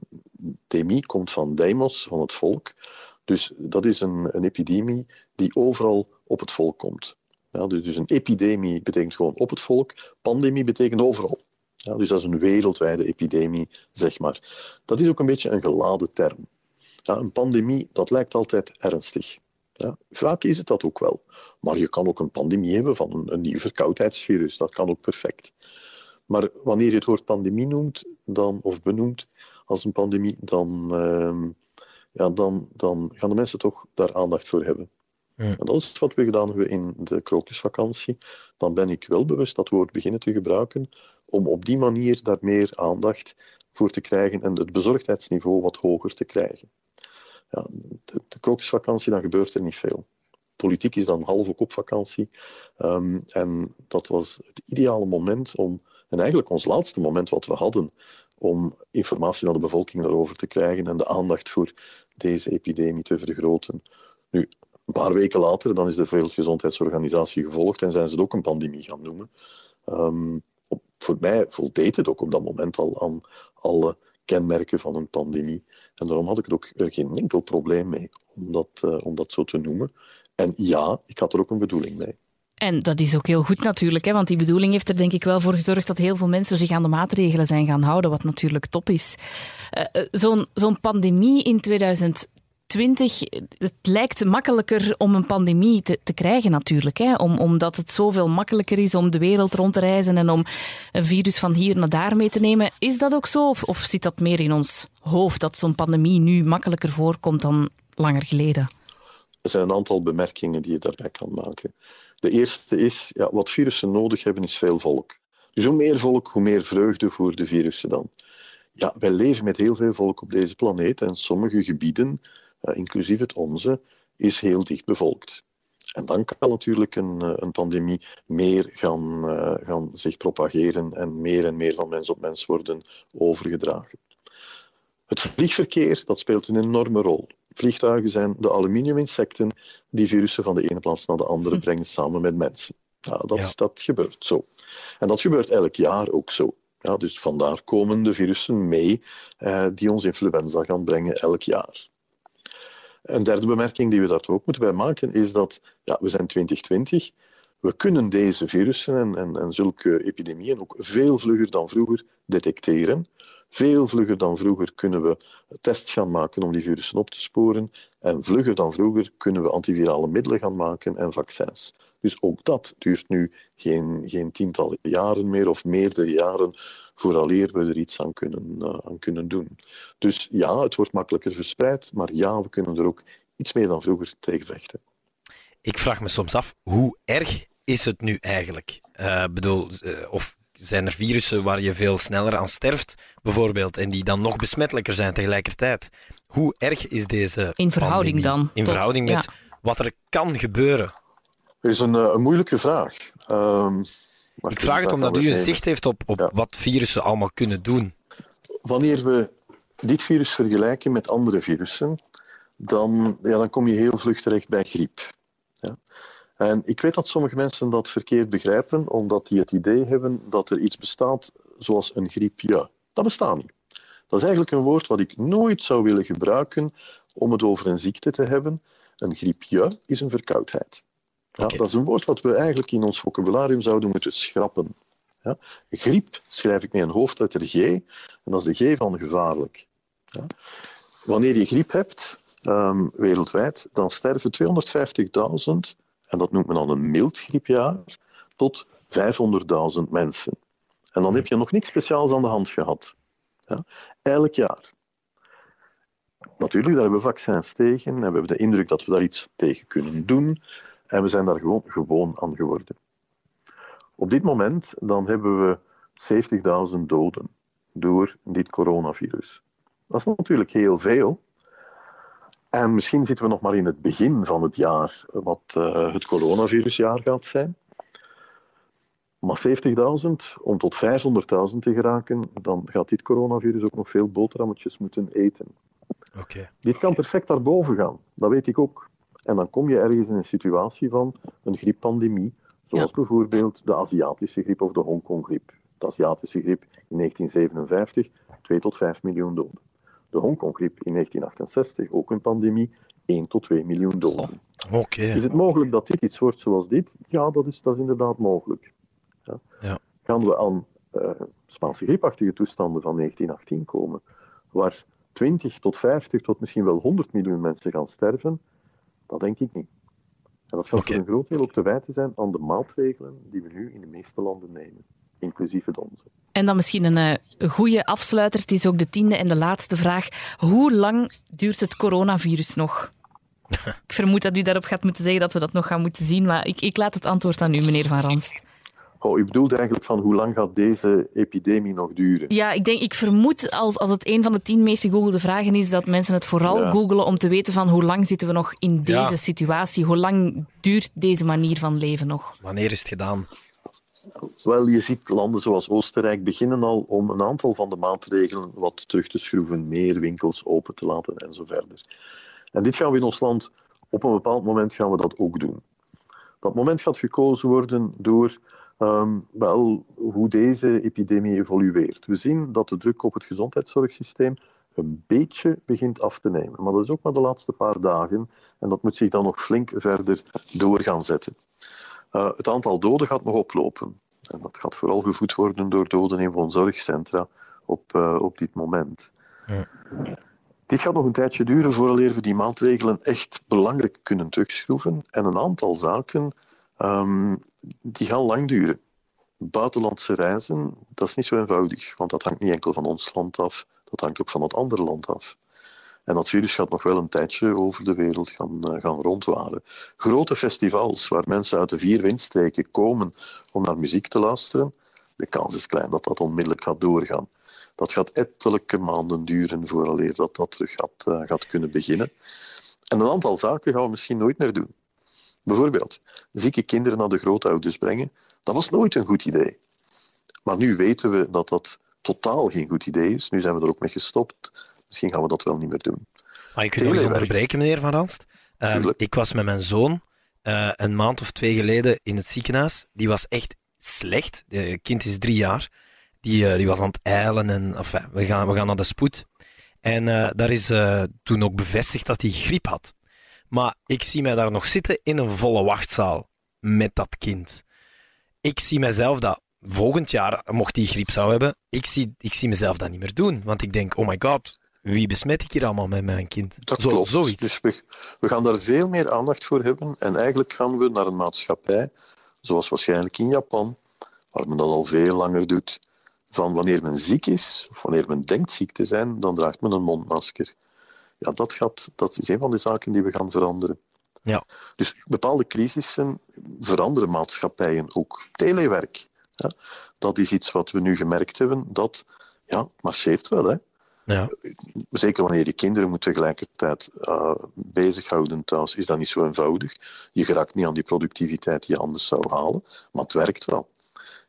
demie komt van deimos, van het volk. Dus dat is een, een epidemie die overal op het volk komt. Dus, dus een epidemie betekent gewoon op het volk, pandemie betekent overal. Ja, dus dat is een wereldwijde epidemie, zeg maar. Dat is ook een beetje een geladen term. Ja, een pandemie, dat lijkt altijd ernstig. Ja, vaak is het dat ook wel. Maar je kan ook een pandemie hebben van een, een nieuw verkoudheidsvirus. Dat kan ook perfect. Maar wanneer je het woord pandemie noemt, dan, of benoemt als een pandemie, dan, uh, ja, dan, dan gaan de mensen toch daar aandacht voor hebben. En dat is wat we gedaan hebben in de krokusvakantie. Dan ben ik wel bewust dat woord beginnen te gebruiken om op die manier daar meer aandacht voor te krijgen en het bezorgdheidsniveau wat hoger te krijgen. Ja, de, krokusvakantie, dan gebeurt er niet veel. Politiek is dan half ook op vakantie. Um, en dat was het ideale moment om, en eigenlijk ons laatste moment wat we hadden, om informatie naar de bevolking daarover te krijgen en de aandacht voor deze epidemie te vergroten. Nu, een paar weken later dan is de Wereldgezondheidsorganisatie gevolgd en zijn ze het ook een pandemie gaan noemen. Op, voor mij voldeed het ook op dat moment al aan alle kenmerken van een pandemie. En daarom had ik er ook geen enkel probleem mee om dat, uh, om dat zo te noemen. En ja, ik had er ook een bedoeling mee. En dat is ook heel goed natuurlijk, hè? want die bedoeling heeft er denk ik wel voor gezorgd dat heel veel mensen zich aan de maatregelen zijn gaan houden, wat natuurlijk top is. Uh, Zo'n zo'n pandemie in 2020, het lijkt makkelijker om een pandemie te, te krijgen natuurlijk, hè? Om, omdat het zoveel makkelijker is om de wereld rond te reizen en om een virus van hier naar daar mee te nemen. Is dat ook zo of, of zit dat meer in ons hoofd, dat zo'n pandemie nu makkelijker voorkomt dan langer geleden? Er zijn een aantal bemerkingen die je daarbij kan maken. De eerste is, ja, wat virussen nodig hebben, is veel volk. Dus hoe meer volk, hoe meer vreugde voor de virussen dan. Ja, wij leven met heel veel volk op deze planeet en sommige gebieden, inclusief het onze, is heel dicht bevolkt. En dan kan natuurlijk een, een pandemie meer gaan, uh, gaan zich propageren en meer en meer van mens op mens worden overgedragen. Het vliegverkeer dat speelt een enorme rol. Vliegtuigen zijn de aluminiuminsecten die virussen van de ene plaats naar de andere brengen samen met mensen. Ja, dat, ja. dat gebeurt zo. En dat gebeurt elk jaar ook zo. Ja, dus vandaar komen de virussen mee eh, die ons influenza gaan brengen elk jaar. Een derde bemerking die we daar ook moeten bij maken is dat ja, we zijn 2020. We kunnen deze virussen en, en, en zulke epidemieën ook veel vlugger dan vroeger detecteren. Veel vlugger dan vroeger kunnen we tests gaan maken om die virussen op te sporen. En vlugger dan vroeger kunnen we antivirale middelen gaan maken en vaccins. Dus ook dat duurt nu geen, geen tientallen jaren meer of meerdere jaren vooraleer we er iets aan kunnen, uh, aan kunnen doen. Dus ja, het wordt makkelijker verspreid, maar ja, we kunnen er ook iets meer dan vroeger tegen vechten. Ik vraag me soms af, hoe erg is het nu eigenlijk? Uh, bedoel, uh, of zijn er virussen waar je veel sneller aan sterft, bijvoorbeeld, en die dan nog besmettelijker zijn tegelijkertijd. Hoe erg is deze In verhouding pandemie? dan? In tot, verhouding met ja. wat er kan gebeuren? Dat is een, een moeilijke vraag. Um, ik vraag het omdat u een zicht heeft op, op ja. wat virussen allemaal kunnen doen. Wanneer we dit virus vergelijken met andere virussen, dan, ja, dan kom je heel vlug terecht bij griep. Ja. En ik weet dat sommige mensen dat verkeerd begrijpen, omdat die het idee hebben dat er iets bestaat zoals een griepje. Dat bestaat niet. Dat is eigenlijk een woord wat ik nooit zou willen gebruiken om het over een ziekte te hebben. Een griepje is een verkoudheid. Ja, okay. Dat is een woord wat we eigenlijk in ons vocabularium zouden moeten schrappen. Ja? Griep schrijf ik met een hoofdletter G, en dat is de G van gevaarlijk. Ja? Wanneer je griep hebt, um, wereldwijd, dan sterven 250.000 en dat noemt men dan een mild griepjaar, tot 500.000 mensen. En dan heb je nog niks speciaals aan de hand gehad. Ja? Elk jaar. Natuurlijk, daar hebben we vaccins tegen en we hebben de indruk dat we daar iets tegen kunnen doen. En we zijn daar gewoon, gewoon aan geworden. Op dit moment dan hebben we 70.000 doden door dit coronavirus. Dat is natuurlijk heel veel. En misschien zitten we nog maar in het begin van het jaar, wat uh, het coronavirusjaar gaat zijn. Maar 70.000 om tot 500.000 te geraken, dan gaat dit coronavirus ook nog veel boterhammetjes moeten eten. Okay. Dit kan perfect daarboven gaan, dat weet ik ook. En dan kom je ergens in een situatie van een grieppandemie, zoals ja. bijvoorbeeld de Aziatische griep of de Hongkong-griep. De Aziatische griep in 1957, 2 tot 5 miljoen doden. De Hongkong-griep in 1968, ook een pandemie, 1 tot 2 miljoen doden. Oh, okay. Is het mogelijk dat dit iets wordt zoals dit? Ja, dat is, dat is inderdaad mogelijk. Ja. Ja. Gaan we aan uh, Spaanse griepachtige toestanden van 1918 komen, waar 20 tot 50 tot misschien wel 100 miljoen mensen gaan sterven, Dat denk ik niet. En dat gaat voor een groot deel ook te wijten zijn aan de maatregelen die we nu in de meeste landen nemen, inclusief het onze. En dan misschien een eh, goede afsluiter. Het is ook de tiende en de laatste vraag. Hoe lang duurt het coronavirus nog? ik vermoed dat u daarop gaat moeten zeggen dat we dat nog gaan moeten zien, maar ik, ik laat het antwoord aan u, meneer Van Ranst. Oh, u bedoelt eigenlijk van hoe lang gaat deze epidemie nog duren? Ja, ik, denk, ik vermoed als, als het een van de tien meest gegoogelde vragen is, dat mensen het vooral Ja. googelen om te weten van hoe lang zitten we nog in deze Ja. situatie? Hoe lang duurt deze manier van leven nog? Wanneer is het gedaan? Wel, je ziet landen zoals Oostenrijk beginnen al om een aantal van de maatregelen wat terug te schroeven, meer winkels open te laten en zo verder. En dit gaan we in ons land op een bepaald moment gaan we dat ook doen. Dat moment gaat gekozen worden door ehm, wel, hoe deze epidemie evolueert. We zien dat de druk op het gezondheidszorgsysteem een beetje begint af te nemen. Maar dat is ook maar de laatste paar dagen en dat moet zich dan nog flink verder door gaan zetten. Uh, het aantal doden gaat nog oplopen. En dat gaat vooral gevoed worden door doden in woonzorgcentra op, uh, op dit moment. Ja. Dit gaat nog een tijdje duren vooraleer we die maatregelen echt belangrijk kunnen terugschroeven. En een aantal zaken um, die gaan lang duren. Buitenlandse reizen, dat is niet zo eenvoudig, want dat hangt niet enkel van ons land af, dat hangt ook van het andere land af. En dat virus gaat nog wel een tijdje over de wereld gaan, uh, gaan rondwaren. Grote festivals waar mensen uit de vier windstreken komen om naar muziek te luisteren, de kans is klein dat dat onmiddellijk gaat doorgaan. Dat gaat ettelijke maanden duren vooraleer dat dat terug gaat, uh, gaat kunnen beginnen. En een aantal zaken gaan we misschien nooit meer doen. Bijvoorbeeld, zieke kinderen naar de grootouders brengen, dat was nooit een goed idee. Maar nu weten we dat dat totaal geen goed idee is. Nu zijn we er ook mee gestopt. Misschien gaan we dat wel niet meer doen. Maar ik nog eens onderbreken, meneer Van Ranst. Um, ik was met mijn zoon uh, een maand of twee geleden in het ziekenhuis. Die was echt slecht. Het kind is drie jaar. Die, uh, die was aan het eilen en enfin, we, gaan, we gaan naar de spoed. En uh, daar is toen ook bevestigd dat hij griep had. Maar ik zie mij daar nog zitten in een volle wachtzaal met dat kind. Ik zie mezelf dat volgend jaar, mocht hij griep zou hebben, ik zie, ik zie mezelf dat niet meer doen. Want ik denk, oh my god, wie besmet ik hier allemaal met mijn kind? Dat Zo, klopt. Zoiets. Dus we, we, gaan daar veel meer aandacht voor hebben. En eigenlijk gaan we naar een maatschappij, zoals waarschijnlijk in Japan, waar men dat al veel langer doet, van wanneer men ziek is, of wanneer men denkt ziek te zijn, dan draagt men een mondmasker. Ja, dat, gaat, dat is een van de zaken die we gaan veranderen. Ja. Dus bepaalde crisissen veranderen maatschappijen ook. Telewerk, ja, dat is iets wat we nu gemerkt hebben, dat ja, marcheert wel. Hè. Ja. Zeker wanneer je kinderen moet tegelijkertijd uh, bezighouden thuis, is dat niet zo eenvoudig. Je geraakt niet aan die productiviteit die je anders zou halen, maar het werkt wel.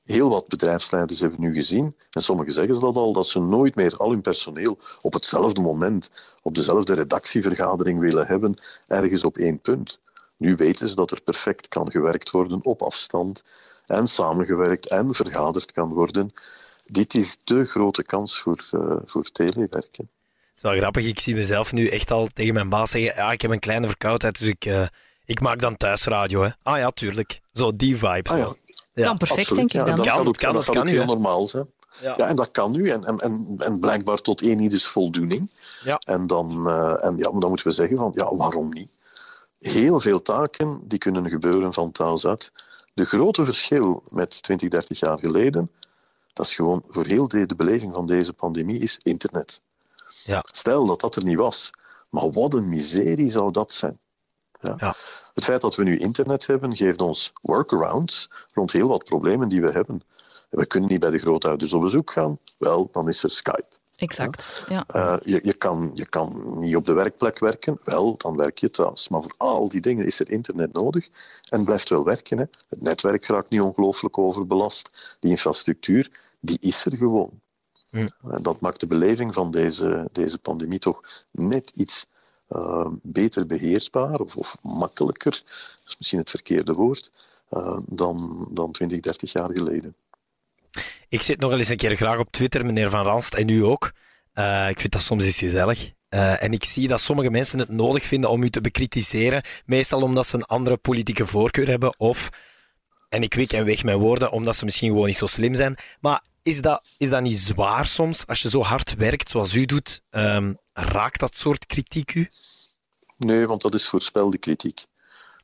Heel wat bedrijfsleiders hebben nu gezien, en sommigen zeggen ze dat al, dat ze nooit meer al hun personeel op hetzelfde moment, op dezelfde redactievergadering willen hebben, ergens op één punt. Nu weten ze dat er perfect kan gewerkt worden op afstand, en samengewerkt en vergaderd kan worden. Dit is de grote kans voor, uh, voor telewerken. Het is wel grappig, ik zie mezelf nu echt al tegen mijn baas zeggen: ja, ik heb een kleine verkoudheid, dus ik, uh, ik maak dan thuisradio. Hè. Ah ja, tuurlijk. Zo die vibes. Ah, ja. Ja, kan perfect, absoluut. denk ik ja, dan. Dat kan, kan, ook, kan, dat dat kan kan ook nu, heel normaal zijn. Ja. Ja, en dat kan nu. En, en, en, en blijkbaar tot één ieders voldoening. Ja. En, dan, uh, en ja, dan moeten we zeggen van, ja, waarom niet? Heel veel taken die kunnen gebeuren van thuis uit. De grote verschil met 20, 30 jaar geleden, dat is gewoon voor heel de, de beleving van deze pandemie, is internet. Ja. Stel dat dat er niet was, maar wat een miserie zou dat zijn. Ja. Ja. Het feit dat we nu internet hebben, geeft ons workarounds rond heel wat problemen die we hebben. We kunnen niet bij de grootouders op bezoek gaan, wel, dan is er Skype. Exact, ja. Uh, je, je, kan, je kan niet op de werkplek werken, wel, dan werk je thuis. Maar voor al die dingen is er internet nodig en blijft wel werken. Hè. Het netwerk raakt niet ongelooflijk overbelast. Die infrastructuur, die is er gewoon. Hm. En dat maakt de beleving van deze, deze pandemie toch net iets uh, beter beheersbaar of, of, makkelijker, dat is misschien het verkeerde woord, uh, dan, dan 20, 30 jaar geleden. Ik zit nog eens een keer graag op Twitter, meneer Van Ranst, en u ook. Uh, ik vind dat soms eens gezellig. Uh, en ik zie dat sommige mensen het nodig vinden om u te bekritiseren, meestal omdat ze een andere politieke voorkeur hebben, of, en ik wik en weg mijn woorden, omdat ze misschien gewoon niet zo slim zijn. Maar is dat, is dat niet zwaar soms, als je zo hard werkt zoals u doet? Um, raakt dat soort kritiek u? Nee, want dat is voorspelde kritiek.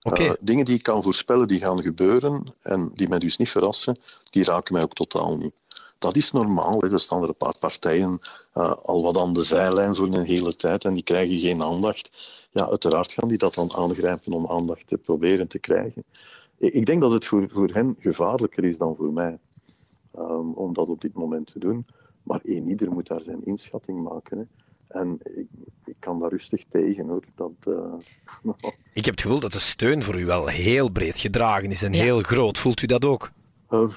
Uh, dingen die ik kan voorspellen, die gaan gebeuren en die mij dus niet verrassen, die raken mij ook totaal niet. Dat is normaal. Hè. Er staan er een paar partijen uh, al wat aan de zijlijn voor een hele tijd en die krijgen geen aandacht. Ja, uiteraard gaan die dat dan aangrijpen om aandacht te proberen te krijgen. Ik denk dat het voor, voor hen gevaarlijker is dan voor mij um, om dat op dit moment te doen. Maar één ieder moet daar zijn inschatting maken. Hè. En ik, ik, kan daar rustig tegen hoor. Dat, uh... ik heb het gevoel dat de steun voor u wel heel breed gedragen is en ja. heel groot. Voelt u dat ook? Uh,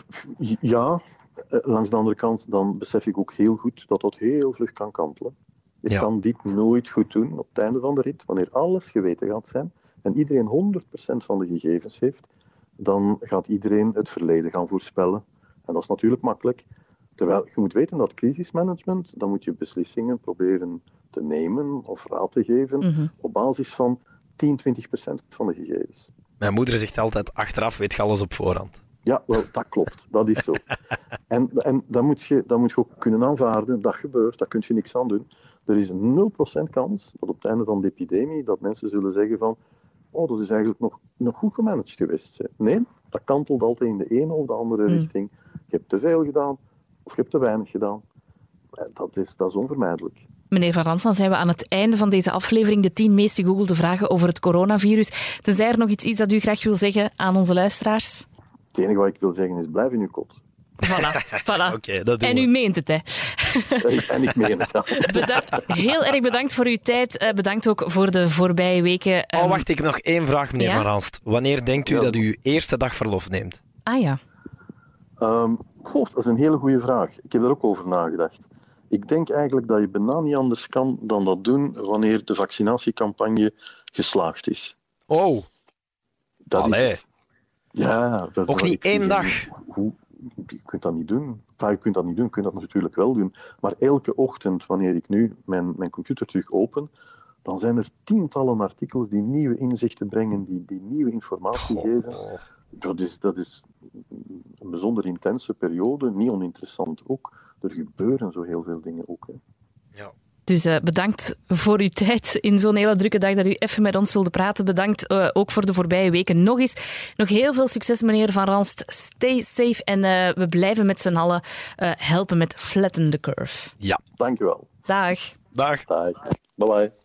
ja, langs de andere kant dan besef ik ook heel goed dat dat heel vlug kan kantelen. Je ja. kan dit nooit goed doen op het einde van de rit, wanneer alles geweten gaat zijn en iedereen 100% van de gegevens heeft, dan gaat iedereen het verleden gaan voorspellen. En dat is natuurlijk makkelijk. Terwijl je moet weten dat crisismanagement, dan moet je beslissingen proberen te nemen of raad te geven mm -hmm. op basis van 10, 20 procent van de gegevens. Mijn moeder zegt altijd, achteraf weet je alles op voorhand. Ja, wel, dat klopt. Dat is zo. en en dat, moet je, dat moet je ook kunnen aanvaarden. Dat gebeurt, daar kun je niks aan doen. Er is een 0% kans dat op het einde van de epidemie dat mensen zullen zeggen van oh, dat is eigenlijk nog, nog goed gemanaged geweest. Nee, dat kantelt altijd in de ene of de andere mm. richting. Je hebt te veel gedaan, of je hebt te weinig gedaan. Dat is, dat is onvermijdelijk. Meneer Van Rans, dan zijn we aan het einde van deze aflevering. De tien meest gegoogelde vragen over het coronavirus. Tenzij er nog iets is dat u graag wil zeggen aan onze luisteraars? Het enige wat ik wil zeggen is, blijf in uw kot. Voilà, voilà. okay, dat en we. u meent het, hè? en ik meen het, ja. Bedankt, heel erg bedankt voor uw tijd. Bedankt ook voor de voorbije weken. Oh, wacht, ik heb nog één vraag, meneer ja? Van Ranst. Wanneer denkt u Ja. dat u uw eerste dag verlof neemt? Ah ja. Um, goh, dat is een hele goede vraag. Ik heb er ook over nagedacht. Ik denk eigenlijk dat je bijna niet anders kan dan dat doen wanneer de vaccinatiecampagne geslaagd is. Oh, Dat allee. is, ja, dat, Ook niet één dag. Hoe, je kunt dat niet doen. Enfin, je kunt dat niet doen, je kunt dat natuurlijk wel doen. Maar elke ochtend, wanneer ik nu mijn, mijn computer terug open, dan zijn er tientallen artikels die nieuwe inzichten brengen, die, die nieuwe informatie geven. Dat is, dat is een bijzonder intense periode, niet oninteressant ook. Er gebeuren zo heel veel dingen ook. Hè. Ja. Dus eh, bedankt voor uw tijd in zo'n hele drukke dag dat u even met ons wilde praten. Bedankt eh, ook voor de voorbije weken nog eens. Nog heel veel succes, meneer Van Ranst. Stay safe en eh, we blijven met z'n allen eh, helpen met Flatten the Curve. ja. Dank u wel. Dag. Dag. Bye. Bye bye.